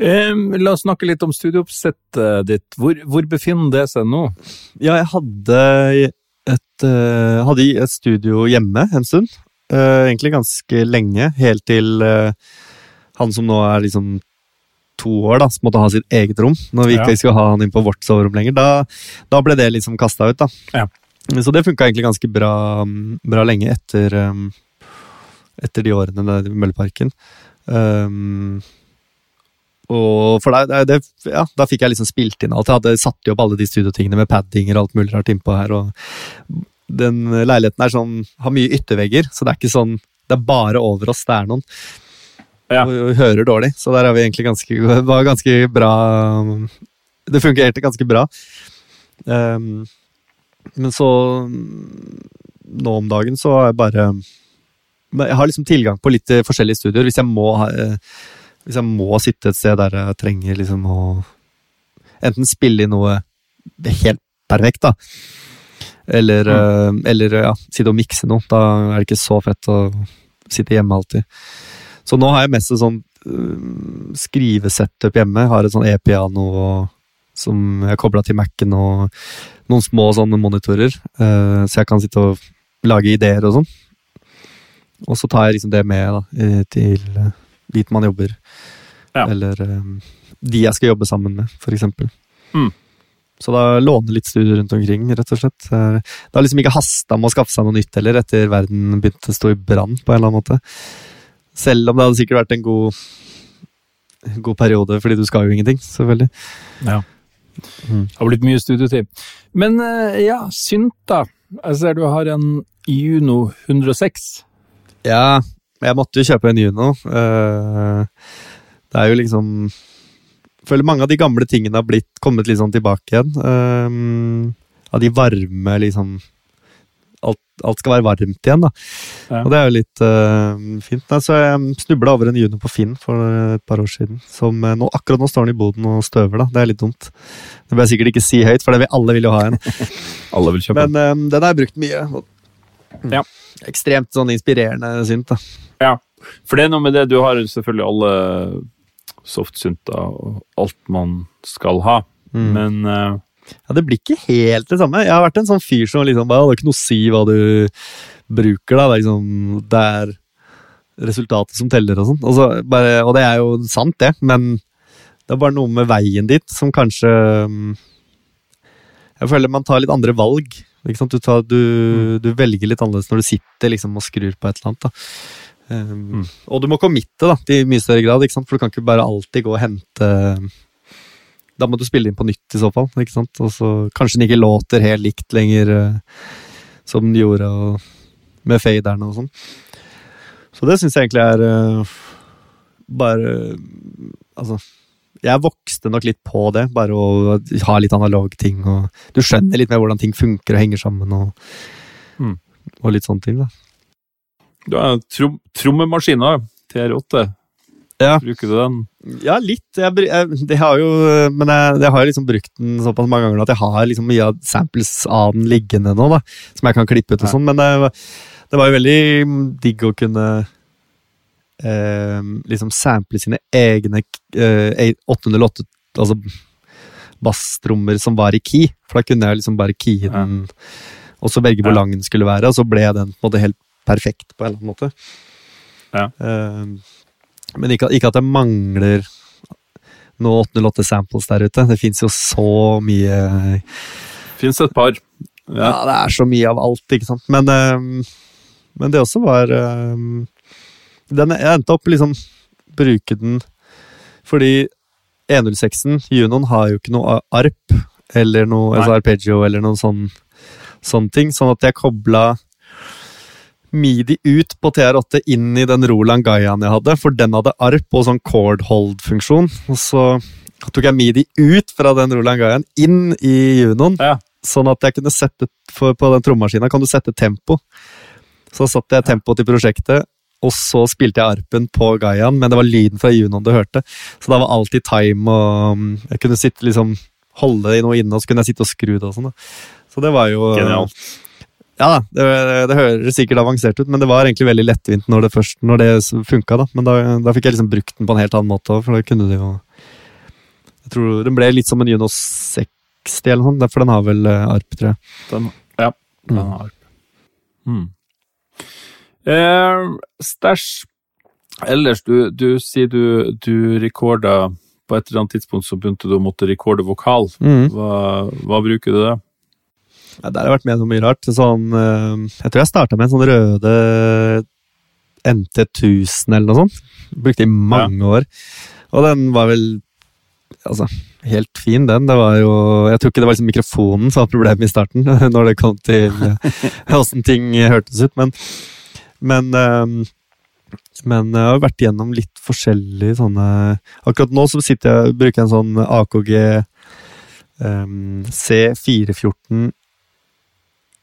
Em, la oss snakke litt om studiooppsettet ditt. Hvor, hvor befinner det seg nå? Ja, jeg hadde et, uh, hadde et studio hjemme en stund. Uh, egentlig ganske lenge, helt til uh, han som nå er liksom to år, da, som måtte ha sitt eget rom. Når vi ikke Ja. skulle ha han inn på vårt soverom lenger. Da, da ble det liksom kasta ut, da. Ja. Så det funka egentlig ganske bra, bra lenge etter, um, etter de årene der i Mølleparken. Um, og for da, det, ja, da fikk jeg liksom spilt inn alt. Jeg hadde satt opp alle de studiotingene med paddinger og alt mulig rart innpå her. Og den leiligheten er sånn, har mye yttervegger, så det er ikke sånn Det er bare over oss det er noen. Ja. Og, og hører dårlig, så der er vi egentlig ganske det var ganske bra Det fungerte ganske bra. Um, men så Nå om dagen så har jeg bare men Jeg har liksom tilgang på litt eh, forskjellige studioer. Hvis jeg må ha eh, hvis jeg må sitte et sted der jeg trenger liksom å enten spille i noe helt perfekt, da, eller, mm. eller ja, sitte og mikse noe. Da er det ikke så fett å sitte hjemme alltid. Så nå har jeg mest et sånn uh, skrivesetup hjemme. Har et sånn e-piano som jeg har kobla til Mac-en, og noen små sånne monitorer, eh, så jeg kan sitte og lage ideer og sånn. Og så tar jeg liksom det med da, eh, til eh, dit man jobber. Ja. Eller eh, de jeg skal jobbe sammen med, eksempel. Mm. Så da låne litt studier rundt omkring, rett og slett. Eh, Det har liksom ikke hasta med å skaffe seg noe nytt heller, etter verden begynte å stå i brann, på en eller annen måte. Selv om det hadde sikkert vært en god, god periode, fordi du skal jo ingenting, selvfølgelig. Ja. Mm. Det har blitt mye studietid. Men eh, ja, synt da. Jeg ser du har en Juno 106. Ja, jeg måtte jo kjøpe en Juno. Eh, Det er jo liksom jeg Føler mange av de gamle tingene har blitt kommet litt sånn tilbake igjen. Eh, Av de varme, liksom Alt, alt skal være varmt igjen, da. Ja. Og det er jo litt uh, fint. Nei, så jeg snubla over en Juno på Finn for et par år siden. Som nå, Akkurat nå står den i boden og støver, da. Det er litt dumt. Det bør jeg sikkert ikke si høyt, for det vil alle vil jo ha en. Alle vil kjøpe Men eh, den har jeg brukt mye. og- Ja. Ekstremt sånn inspirerende synt, da. Ja, for det er noe med det. Du har selvfølgelig alle softsynter og alt man skal ha. Mm. Men uh, Ja, Det blir ikke helt det samme. Jeg har vært en sånn fyr som liksom bare, Det er ikke noe å si hva du bruker, da. Det er liksom Det er resultatet som teller og sånn. Og, og det er jo sant, det, men det er bare noe med veien dit som kanskje mm, Jeg føler man tar litt andre valg. Du, tar, du, du velger litt annerledes når du sitter liksom og skrur på et eller annet. da. Um, Mm. Og du må committe da, i mye større grad, for du kan ikke bare alltid gå og hente Da må du spille inn på nytt i så fall. ikke sant? Og så Kanskje den ikke låter helt likt lenger uh, som den gjorde og, med faderne og sånn. Så det syns jeg egentlig er uh, bare Altså jeg vokste nok litt på det, bare å ha litt analog ting. og Du skjønner litt mer hvordan ting funker og henger sammen, og, Mm. og litt sånne ting. da. Du har trom trommemaskiner, TR8. Ja. Bruker du den? Ja, litt. Jeg, jeg, det har jo, men jeg, jeg har liksom brukt den såpass mange ganger at jeg har liksom mye samples av den liggende nå, da, som jeg kan klippe ut og sånn. Men det, det var jo veldig digg å kunne eh, liksom sample sine egne eh, 808, altså basstrommer som var i key. For da kunne jeg liksom bare keyen Ja. og så velge hvor lang den skulle være, og så ble den på en måte helt perfekt på en eller annen måte. Ja. Uh, men ikke, ikke at det mangler noe 808 samples der ute. Det fins jo så mye Fins et par. ja. Ja. det er så mye av alt, ikke sant. Men, uh, men det også var uh, den, Jeg endte opp liksom bruke den fordi 106-en, Junoen, har jo ikke noe arp eller noe altså arpeggio eller noen sånn, sånne ting. Sånn at jeg kobla midi ut på TR8 inn i den Roland Gaiaen jeg hadde, for den hadde arp og sånn cord hold-funksjon. Og så tok jeg midi ut fra den Roland Gaiaen inn i Junoen, Ja. sånn at jeg kunne sette for På den trommaskina kan du sette tempo. Så satte jeg tempo til prosjektet, og så spilte jeg arpen på Gaiaen, men det var lyden fra Junoen du hørte. Så da var alltid time, og mm, jeg kunne sitte liksom holde i noe inne, og så kunne jeg sitte og skru det og sånn. Så det var jo Genialt. Ja da, det, det høres sikkert avansert ut, men det var egentlig veldig lettvint når det først når det funka. Da. Men da, da fikk jeg liksom brukt den på en helt annen måte òg, for da kunne det jo Jeg tror den ble litt som en Juno 60 eller noe sånt, for den har vel eh, arp, tror jeg. Den, ja. Den har har mm. eh, Stæsj. Ellers, du, du sier du, du rekorda På et eller annet tidspunkt så begynte du å måtte rekorde vokal. Hva, hva bruker du det? Ja, der har jeg vært med noe mye rart. Sånn, eh, jeg tror jeg starta med en sånn røde NT1000 eller noe sånt. Brukte i mange år. Og den var vel altså, helt fin, den. Det var jo Jeg tror ikke det var liksom mikrofonen som var problemet i starten, når det kom til eh, åssen ting hørtes ut, men Men, eh, men jeg har vært gjennom litt forskjellige sånne Akkurat nå så sitter jeg bruker jeg en sånn AKG um, C414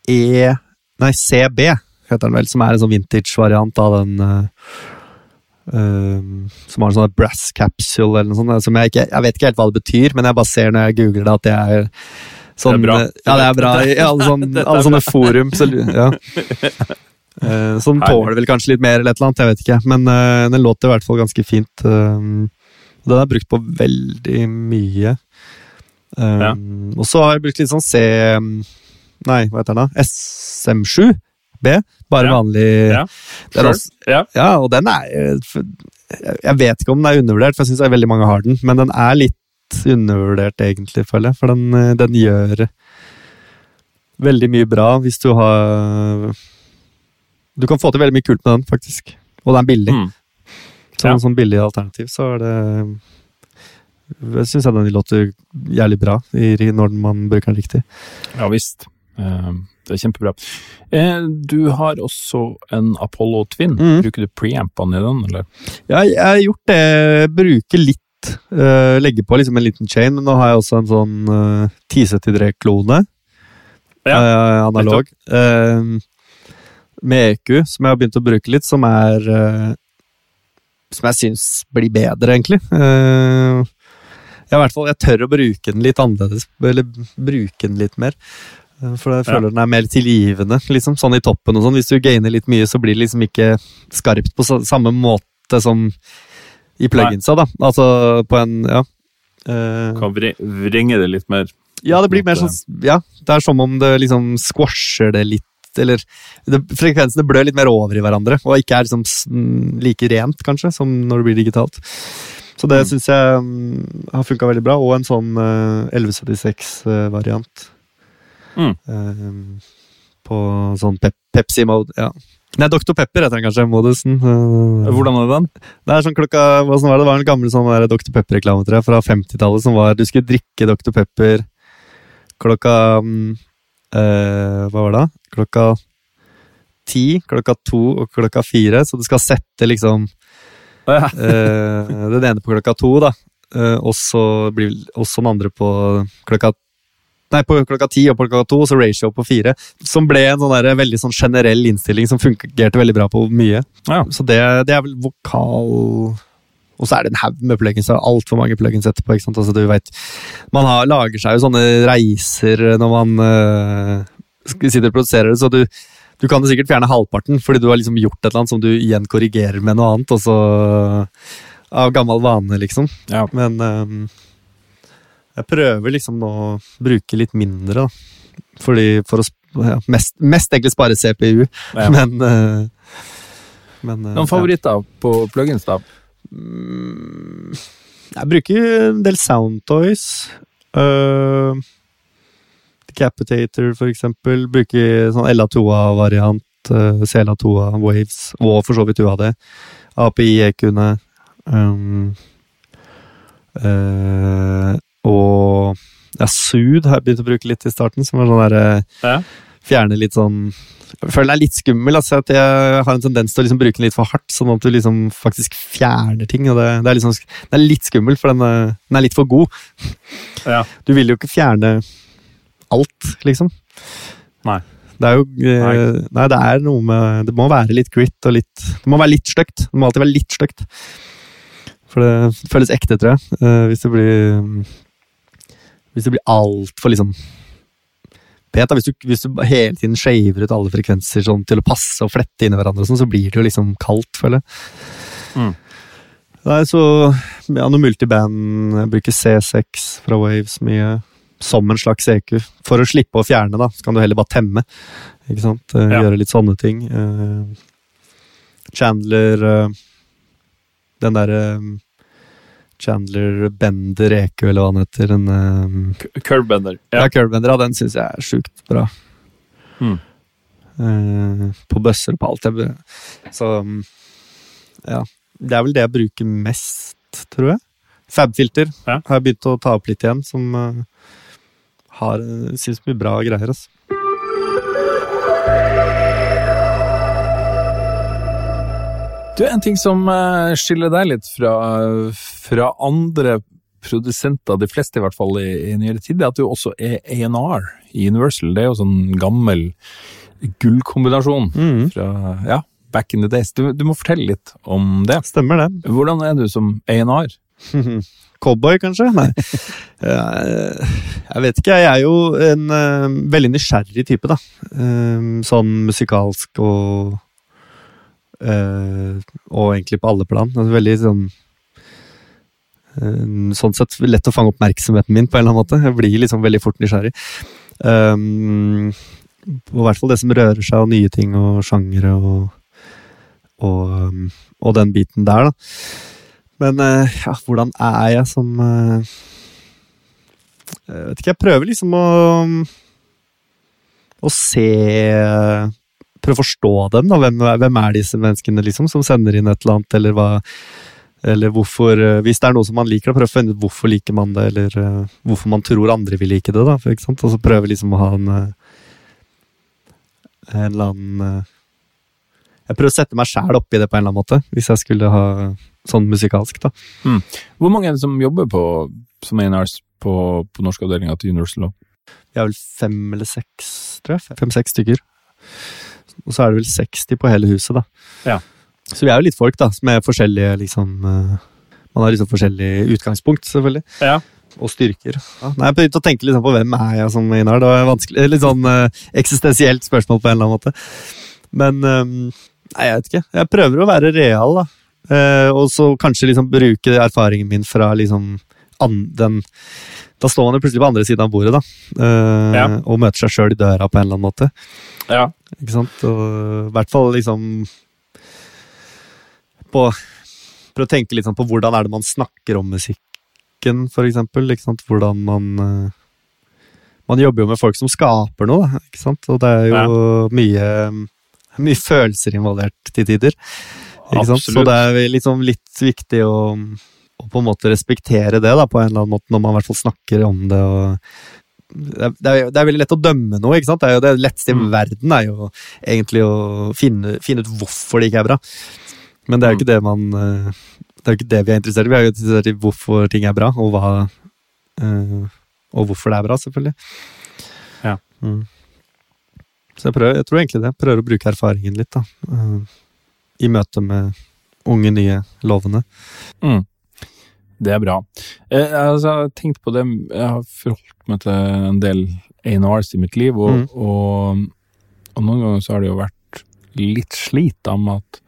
E Nei, CB heter den vel, som er en sånn vintage-variant av den uh, uh, Som har en sånn brass capsule eller noe sånt. Som jeg, ikke, jeg vet ikke helt hva det betyr, men jeg bare ser når jeg googler det at det er sånn Det er bra. Ja, det er bra i alle, sånne, alle sånne forum. Så, ja. Uh, så tåler vel kanskje litt mer eller et eller annet, jeg vet ikke. Men uh, den låter i hvert fall ganske fint. Uh, den er brukt på veldig mye. Eh, Ja. Og så har jeg brukt litt sånn C Nei, hva heter den da? SM7B. Bare Ja. vanlig Ja. Sure. også, Ja. ja, og den er Jeg vet ikke om den er undervurdert, for jeg syns veldig mange har den. Men den er litt undervurdert, egentlig, føler jeg. For den, eh, den gjør veldig mye bra hvis du har Du kan få til veldig mye kult med den, faktisk. Og den er billig. Mm. Som Ja. en sånn billig alternativ, så er det Jeg syns den låter jævlig bra i, når man bruker den riktig. Ja visst. Eh, Det er kjempebra. Eh, Du har også en Apollo Twin. Mm. Bruker du preampene i den, eller? Ja, jeg har gjort det. Bruker litt. Legger legge på liksom en liten chain, men nå har jeg også en sånn uh, 1073-klone. Ja, eh, analog. eh, med EQ, som jeg har begynt å bruke litt, som er eh, Som jeg syns blir bedre, egentlig. Eh, ja, hvert fall, jeg tør å bruke den litt annerledes, eller bruke den litt mer. Eh, For jeg føler den er mer tilgivende, liksom, sånn i toppen og sånn. Hvis du gainer litt mye, så blir det liksom ikke skarpt på samme måte som i pluginsa, da. Altså på en Ja. Uh, Kan vringe det litt mer. ja, det blir mer sånn Ja, det er som om det liksom squasher det litt, eller det, Frekvensene blør litt mer over i hverandre, og ikke er liksom mm, like rent, kanskje, som når det blir digitalt. Så det Mm. syns jeg um, har funka veldig bra, og en sånn uh, 1176-variant. Mm. Uh, på sånn pep Pepsi-mode. ja. Nei, Dr. Pepper heter den kanskje, modusen. Uh, Hvordan er den? Det er sånn klokka, sånn var det? det var en gammel sånn der Dr. Pepper-reklame tror jeg, fra 50-tallet som var Du skulle drikke Dr. Pepper klokka um, Hva var det? Klokka ti, klokka to og klokka fire. Så du skal sette liksom oh, ja. uh, den ene på klokka to, da. Uh, og så blir også den andre på klokka Nei, på klokka ti og på klokka to, og så ratio på fire. Som ble en sånn der, veldig sånn generell innstilling som fungerte veldig bra på mye. Ja. Så det, det er vel vokal Og så er det en haug med plugins. Altfor mange plugins etterpå. ikke sant? Altså, du vet, man har, lager seg jo sånne reiser når man uh, sitter og produserer det, så du, du kan jo sikkert fjerne halvparten, fordi du har liksom gjort et eller annet som du igjen korrigerer med noe annet. og så Av gammel vane, liksom. Ja. Men ehm, jeg prøver liksom å bruke litt mindre, da. Fordi for å ja, mest, mest egentlig spare CPU, Ja. men uh, men, uh, Noen favoritter på plugins, da? Mm, Jeg bruker en del Soundtoys. Uh, Decapitator, for eksempel. Bruker sånn LA2A-variant. Uh, CLA2A Waves, og for så vidt UAD. API-EQ-ene. Um, uh, og ja, Sood har jeg begynt å bruke litt i starten, som er sånn derre Ja. Fjerne litt sånn Jeg føler det er litt skummel. Altså, at jeg har en tendens til å liksom bruke den litt for hardt, sånn at du liksom faktisk fjerner ting. og Det, det, er, liksom, det er litt skummelt, for den, er- den er litt for god. Ja. Du vil jo ikke fjerne alt, liksom. Nei. Det er jo nei. nei. det er noe med Det må være litt grit og litt Det må være litt stygt. Det må alltid være litt stygt. For det føles ekte, tror jeg. Eh, hvis det blir Hvis det blir altfor liksom pet. Hvis, hvis du hele tiden shaver ut alle frekvenser sånn, til å passe og flette inn i hverandre, sånn, så blir det jo liksom kaldt, føler jeg. Mm. Nei, så ja, noe multiband. Jeg bruker C6 fra Waves mye. Som en slags EQ. For å slippe å fjerne, da, så kan du heller bare temme. Ikke sant? Eh, Ja. Gjøre litt sånne ting. Eh, Chandler eh, Den derre Chandler Bender EQ, eller hva han heter. En, um, Curbender. ja, Curbender, ja, den syns jeg er sjukt bra. Mm. Uh, på bøsser og på alt. Jeg, så um, ja. Det er vel det jeg bruker mest, tror jeg. Fabfilter Ja. har jeg begynt å ta opp litt igjen, som uh, har uh, syns mye bra greier. Altså. Du, en ting som eh, skiller deg litt fra, fra andre produsenter, de fleste i hvert fall i, i nyere tid, er at du også er A&R i Universal. Det er jo sånn gammel gullkombinasjon fra ja, back in the days. Du, du må fortelle litt om det. Stemmer det. Hvordan er du som A&R? Cowboy, kanskje? Nei. Jeg vet ikke. Jeg er jo en eh, veldig nysgjerrig type, da. Eh, sånn musikalsk og eh, Og egentlig på alle plan. Altså, veldig sånn uh, Sånn sett lett å fange oppmerksomheten min på en eller annen måte. Jeg blir liksom veldig fort nysgjerrig. Um, og I hvert fall det som rører seg, og nye ting og sjangere og, og, um, og den biten der, da. Men uh, ja, hvordan er jeg som Jeg vet ikke, jeg prøver liksom å Å se Prøve å forstå dem, da. Hvem, hvem er disse menneskene liksom som sender inn et eller annet, eller hva Eller hvorfor eh, Hvis det er noe som man liker, da prøve å finne ut hvorfor liker man det, eller eh, hvorfor man tror andre vil like det, da. For, ikke sant? Og så prøve liksom å ha en eh, En eller annen Jeg prøver å sette meg sjæl oppi det på en eller annen måte, hvis jeg skulle ha sånn musikalsk, da. Hvor mange er det som jobber på, som A&Rs på, på norskavdelinga til Universal? Vi er vel fem eller seks, tror jeg. Fem-seks stykker. Og så er det vel 60 på hele huset, da. Ja. Så vi er jo litt folk, da, som er forskjellige, liksom eh, Man har liksom forskjellig utgangspunkt, selvfølgelig. Ja. Og styrker. Ja. Nei, jeg begynte å tenke liksom på hvem er jeg som Einar. Det var vanskelig, litt sånn eh, eksistensielt spørsmål på en eller annen måte. Men um, Nei, jeg vet ikke. Jeg prøver å være real, da. Eh, og så kanskje liksom bruke erfaringen min fra liksom an, den Da står man jo plutselig på andre siden av bordet, da. Uh, Ja. Og møter seg sjøl i døra på en eller annen måte. Ja. Ikke sant? Og i hvert fall liksom på Prøve å tenke litt sånn på hvordan er det man snakker om musikken, for eksempel. Ikke sant? Hvordan man uh, Man jobber jo med folk som skaper noe, ikke sant? og det er jo mye, mye følelser involvert til tider. Ikke sant? Så det er liksom litt viktig å, å på en måte respektere det, da, på en eller annen måte, når man i hvert fall snakker om det. og det er, det, er, det er veldig lett å dømme noe. ikke sant? Det, er jo det letteste i Mm. verden er jo egentlig å finne, finne ut hvorfor det ikke er bra. Men det er jo Mm. ikke det man eh, Det er jo ikke det vi er interessert i. Vi er jo interessert i hvorfor ting er bra, og hva eh, Og hvorfor det er bra, selvfølgelig. Ja. Mm. Så jeg, prøver, jeg tror egentlig det. Jeg prøver å bruke erfaringen litt, da. eh, I møte med unge, nye, lovende. Mm. Det er bra. Jeg, altså, jeg har tenkt på det Jeg har forholdt meg til en del A&Rs i mitt liv, og, Mm. og, og noen ganger så har det jo vært litt slit da med at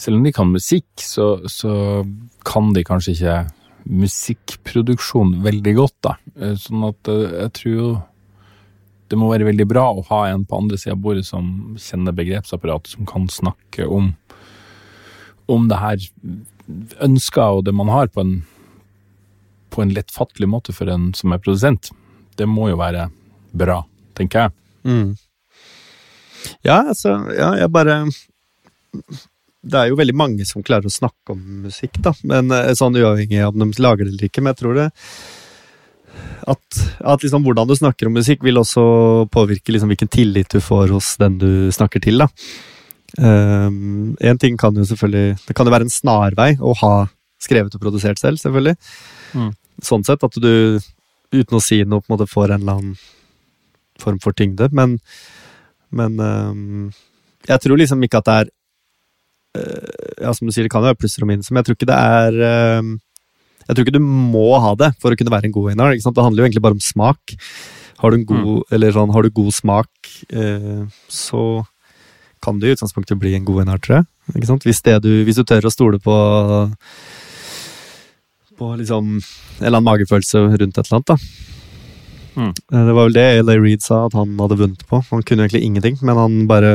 selv om de kan musikk, så, så kan de kanskje ikke musikkproduksjon veldig godt, da. Eh, Sånn at eh, jeg tror det må være veldig bra å ha en på andre sida av bordet som kjenner begrepsapparatet, som kan snakke om om det her ønsker og det man har på en, på en lettfattelig måte for en som er produsent. Det må jo være bra, tenker jeg. Mm. Ja, altså Ja, jeg bare Det er jo veldig mange som klarer å snakke om musikk, da. Men eh, Sånn uavhengig av om de lager det eller ikke. Men jeg tror det at, at liksom hvordan du snakker om musikk, vil også påvirke liksom hvilken tillit du får hos den du snakker til. da. Um, en ting kan jo selvfølgelig Det kan jo være en snarvei å ha skrevet og produsert selv, selvfølgelig. Mm. Sånn sett at du uten å si noe på en måte får en eller annen form for tyngde. Men, men um, jeg tror liksom ikke at det er uh, Ja, som du sier, det kan jo være plusser og minuser, men jeg tror ikke det er um, Jeg tror ikke du må ha det for å kunne være en god winner. ikke sant? Det handler jo egentlig bare om smak. Har du, en god, eller sånn, har du god smak, uh, så kan du i utgangspunktet bli en god A&R, tror jeg. Ikke sant? Hvis, det du, hvis du tør å stole på på liksom en eller annen magefølelse rundt et eller annet. da. Mm. Eh, Det var vel det LA Reed sa at han hadde vunnet på. Han kunne egentlig ingenting, men han bare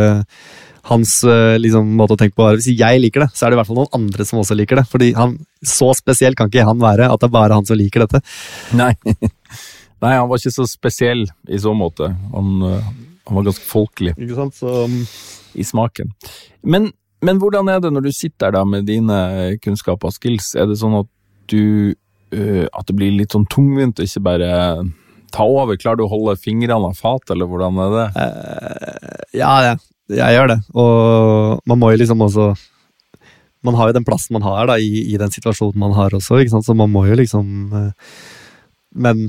Hans eh, liksom, måte å tenke på var hvis jeg liker det, så er det i hvert fall noen andre som også liker det. Fordi han, Så spesiell kan ikke han være at det er bare han som liker dette. Nei. Nei, han var ikke så spesiell i så måte. Han, øh, han var ganske folkelig Ikke sant? Så um, i smaken. Men, men hvordan er det når du sitter der med dine kunnskaper og skills? Er det sånn at du øh, At det blir litt sånn tungvint og ikke bare ta over? Klarer du å holde fingrene av fatet, eller hvordan er det? eh, Ja, jeg, jeg gjør det. Og man må jo liksom også Man har jo den plassen man har da, i, i den situasjonen man har også, så man må jo liksom eh, Men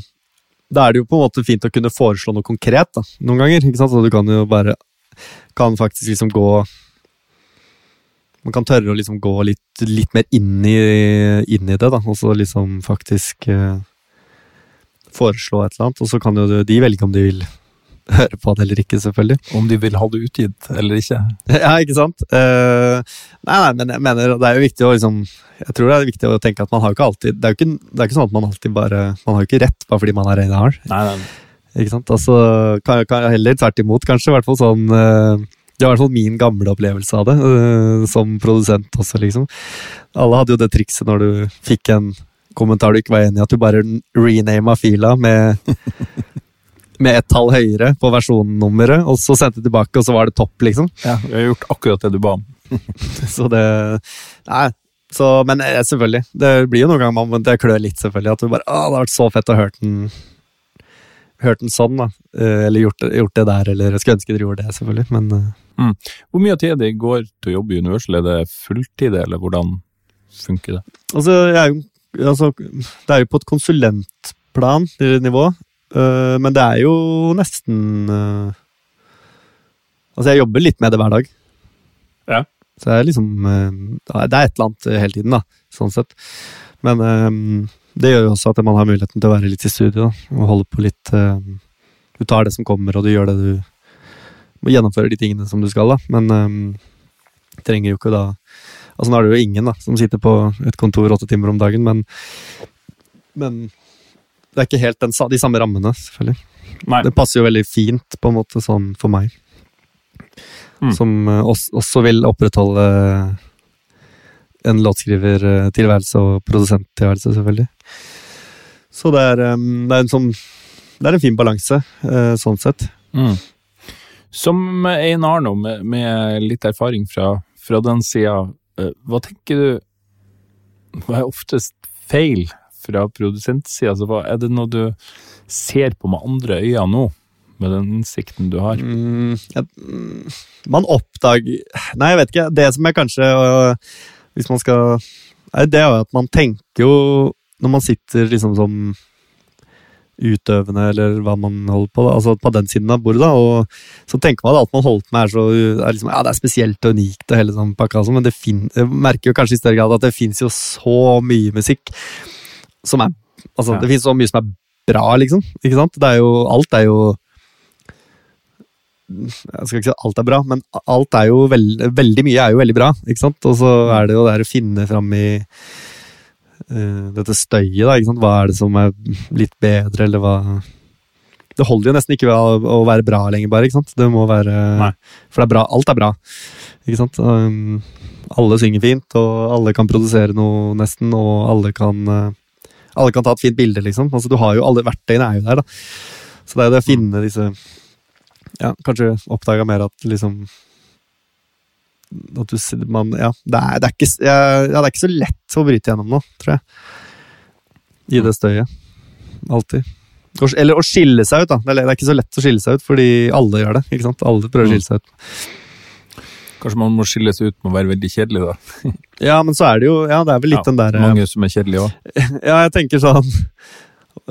da er det jo på en måte fint å kunne foreslå noe konkret da, noen ganger. ikke sant? Så du kan jo bare Kan faktisk liksom gå Man kan tørre å liksom gå litt, litt mer inn i, inn i det, da, og så liksom faktisk eh, foreslå et eller annet. Og så kan jo de velge om de vil høre på det eller ikke, selvfølgelig. Om de vil ha det utgitt eller ikke? Ja, ikke sant? Eh, nei, nei, men jeg mener det er jo viktig å liksom Jeg tror det er viktig å tenke at man har jo ikke alltid Det er jo ikke, det er ikke sånn at man alltid bare Man har jo ikke rett bare fordi man er en hard. Nei, nei. Ikke sant? Altså, kan, kan heller tvert imot, kanskje. I hvert fall sånn eh, Det var i hvert fall min gamle opplevelse av det, eh, som produsent også, liksom. Alle hadde jo det trikset når du fikk en kommentar du ikke var enig i, at du bare renama fila med med ett tall høyere på versjonnummeret, og så sendte tilbake, og så var det topp, liksom. Ja, vi har gjort akkurat det du ba om. Så det Nei. Så, men eh, selvfølgelig. Det blir jo noen ganger man, det klør litt, selvfølgelig. At du bare Å, det har vært så fett å høre den Hørt den sånn, da. Eh, Eller gjort, gjort det der, eller jeg skulle ønske dere gjorde det, selvfølgelig. Men mm. Hvor mye av tida di går til å jobbe i Universal? Er det fulltid, eller hvordan funker det? altså, jeg er jo Altså, det er jo på et konsulentplan, nivå. eh, men det er jo nesten eh, Altså, jeg jobber litt med det hver dag. Ja. Så det er liksom eh, Det er et eller annet eh, hele tiden, da, sånn sett. Men eh, det gjør jo også at man har muligheten til å være litt i studio og holde på litt uh, Du tar det som kommer, og du gjør det du må gjennomføre de tingene som du skal, da. Men um, trenger jo ikke da Altså Nå er det jo ingen da, som sitter på et kontor åtte timer om dagen, men, men det er ikke helt den, de samme rammene, selvfølgelig. Nei. Det passer jo veldig fint, på en måte, sånn for meg. Mm. Som eh, også, også vil opprettholde en låtskrivertilværelse og produsenttilværelse, selvfølgelig. Så det er, det er en sånn det er en fin balanse, eh, sånn sett. Mm. Som en har nå, med, med litt erfaring fra, fra den sida, eh, hva tenker du Hva er oftest feil fra produsentsida? Altså, er det noe du ser på med andre øyne nå, med den innsikten du har? Mm, mm, man oppdager Nei, jeg vet ikke. Det som er kanskje øh, Hvis man skal Nei, Det er jo at man tenker jo Når man sitter liksom som utøvende, eller hva man holder på, da, altså på den siden av bordet, da, og så tenker man at alt man holder på med, er så er liksom, Ja, det er spesielt og unikt, og hele sånn pakka, altså, men det fin, jeg merker jo kanskje i større grad at det fins jo så mye musikk som er Altså, Ja. det fins så mye som er bra, liksom. Ikke sant? Det er jo Alt er jo jeg skal ikke si at alt er bra, men alt er jo veld, veldig mye er jo veldig bra. ikke sant? Og så er det jo det å finne fram i dette støyet, da. ikke sant? Hva er det som er litt bedre, eller hva Det holder jo nesten ikke ved å, å være bra lenger, bare. ikke sant? Det må være Nei. For det er bra. Alt er bra. Ikke sant? Um, alle synger fint, og alle kan produsere noe, nesten, og alle kan eh, Alle kan ta et fint bilde, liksom. Altså, du har jo alle Verktøyene er jo der, da. Så det er jo det å finne disse ja, kanskje oppdaga mer at liksom At du man, ja, det er, det, er ikke, ja, det er ikke så lett å bryte gjennom nå, tror jeg. I det støyet. Alltid. Eller å skille seg ut, da. Det er, det er ikke så lett å skille seg ut, fordi alle gjør det. ikke sant? Alle prøver å skille seg ut. Kanskje man må skille seg ut med å være veldig kjedelig, da. Ja, men så er det jo Ja, det er vel litt Ja, den der Mange som er kjedelige òg. Ja, jeg tenker sånn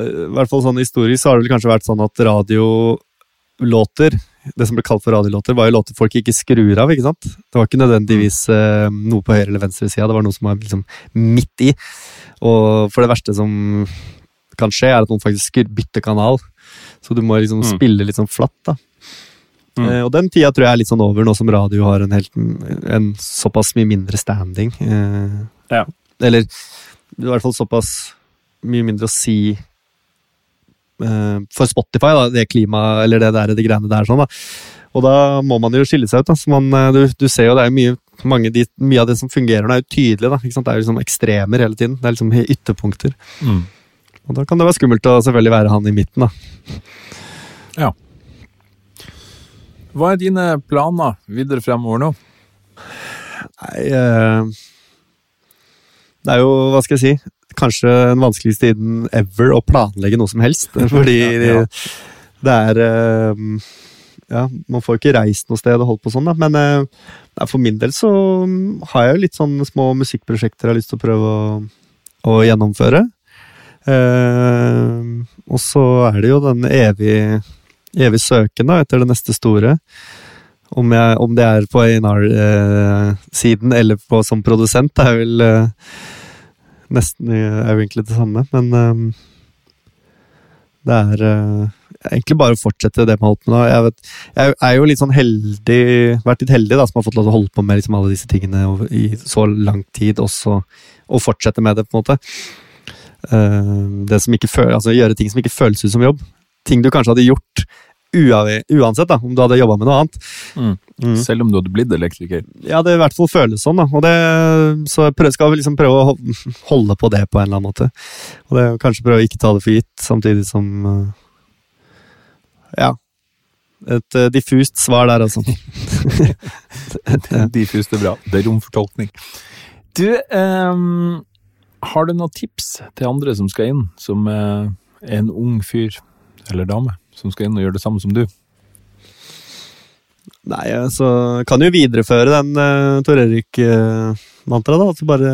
I hvert fall sånn historisk så har det vel kanskje vært sånn at radiolåter Det som ble kalt for radiolåter, var jo låter folk ikke skrur av, ikke sant? Det var ikke nødvendigvis eh, noe på høyre eller venstre sida, det var noe som var liksom midt i. Og for det verste som kan skje, er at noen faktisk bytter kanal. Så du må liksom Mm. spille litt sånn flatt, da. Mm. Eh, og den tida tror jeg er litt sånn over, nå som radio har en, helt, en såpass mye mindre standing. Eh, Ja. Eller i hvert fall såpass mye mindre å si for Spotify, da, det klimaet, eller det der, de greiene der. sånn da. Og da må man jo skille seg ut. da, så man, eh, du, du ser jo det er mye, mange, de, mye av det som fungerer nå, er jo tydelig. da, ikke sant? Det er jo liksom ekstremer hele tiden. Det er liksom ytterpunkter. Mm. Og da kan det være skummelt å selvfølgelig være han i midten. da. Ja. Hva er dine planer videre fremover nå? Nei eh, Det er jo, hva skal jeg si, kanskje den vanskeligste tiden ever å planlegge noe som helst. Fordi Ja. det er eh, Ja, man får ikke reist noe sted og holdt på sånn, da. Men eh, nei, for min del så mm, har jeg jo litt sånne små musikkprosjekter jeg har lyst til å prøve å, å gjennomføre. Uh, og så er det jo den evig, evig søken da, etter det neste store. Om, jeg, om det er på A&R-siden eller på, som produsent, det er vel eh, nesten er jo egentlig det samme. Men um, det er uh, egentlig bare å fortsette det man holdt med nå. Jeg, vet, jeg er jo litt sånn heldig, vært litt heldig da, som har fått lov til å holde på med liksom alle disse tingene i så lang tid, også, og fortsette med det, på en måte. Uh, det som ikke føler, altså Gjøre ting som ikke føles ut som jobb. Ting du kanskje hadde gjort uansett, da, om du hadde jobba med noe annet. Mm. Mm. Selv om du hadde blitt elektriker. Ja, det i hvert fall føles sånn, da. Og det, så jeg prøver, skal liksom prøve å holde på det på en eller annen måte. Og det, kanskje prøve å ikke ta det for gitt, samtidig som eh, Ja. Et eh, diffust svar der, altså. Diffust er bra. Det er rom for tolkning. Du, um, har du noen tips til andre som skal inn, som uh, er en ung fyr eller dame, som skal inn og gjøre det samme som du? Nei, så Kan jo videreføre den uh, Tor Erik-mantraet, da. Altså bare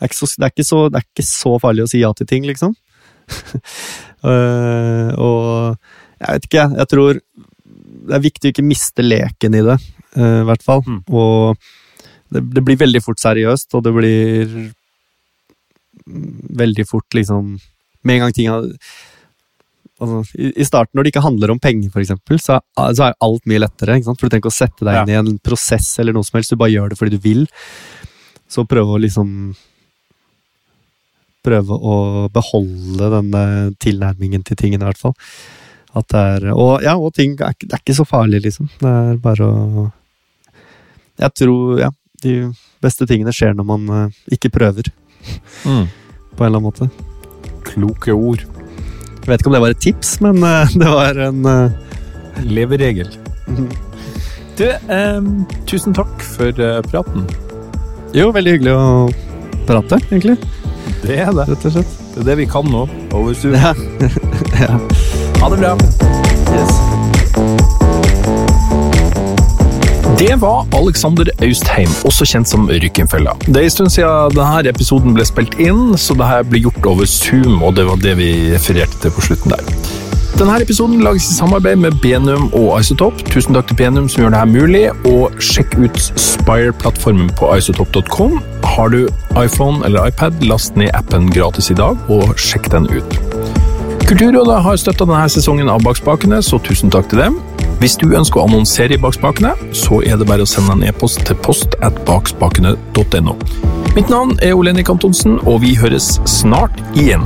det er, så, det, er så, det er ikke så farlig å si ja til ting, liksom. uh, og jeg vet ikke, jeg. Jeg tror det er viktig å ikke miste leken i det, uh, i hvert fall. Mm. Og det, det blir veldig fort seriøst, og det blir veldig fort liksom Med en gang ting har altså, i, I starten, når det ikke handler om penger, for eksempel, så, er- så er alt mye lettere. Ikke sant? For du trenger ikke å sette deg Ja. inn i en prosess eller noe som helst, du bare gjør det fordi du vil. Så prøve å liksom Prøve å beholde denne tilnærmingen til tingene, i hvert fall. At det er Og ja, og ting er, det er ikke så farlig, liksom. Det er bare å Jeg tror, ja, de beste tingene skjer når man eh, ikke prøver, Mm. på en eller annen måte. Kloke ord. Jeg vet ikke om det var et tips, men eh, det var en eh, Leveregel. Du, eh, tusen takk for eh, praten. Jo, veldig hyggelig å prate, egentlig. Det er det. Rett og slett. Det er det vi kan nå. Over Zoom. Ja. ja. Ha det bra. Yes. Det var Alexander Austheim, også kjent som Rykkenfella. Det er en stund siden denne episoden ble spilt inn, så dette ble gjort over Zoom, og det var det vi refererte til på slutten der. Denne episoden lages i samarbeid med Benum og Isotop. Tusen takk til Benum som gjør dette mulig, og sjekk ut Spire-plattformen på isotop.com. Har du iPhone eller iPad, last ned appen gratis i dag, og sjekk den ut. Kulturrådet har støtta denne sesongen av Bakspakene, så tusen takk til dem. Hvis du ønsker å annonsere i Bakspakene, så er det bare å sende en e-post til post at bakspakene.no. Mitt navn er Olenik Antonsen, og vi høres snart igjen.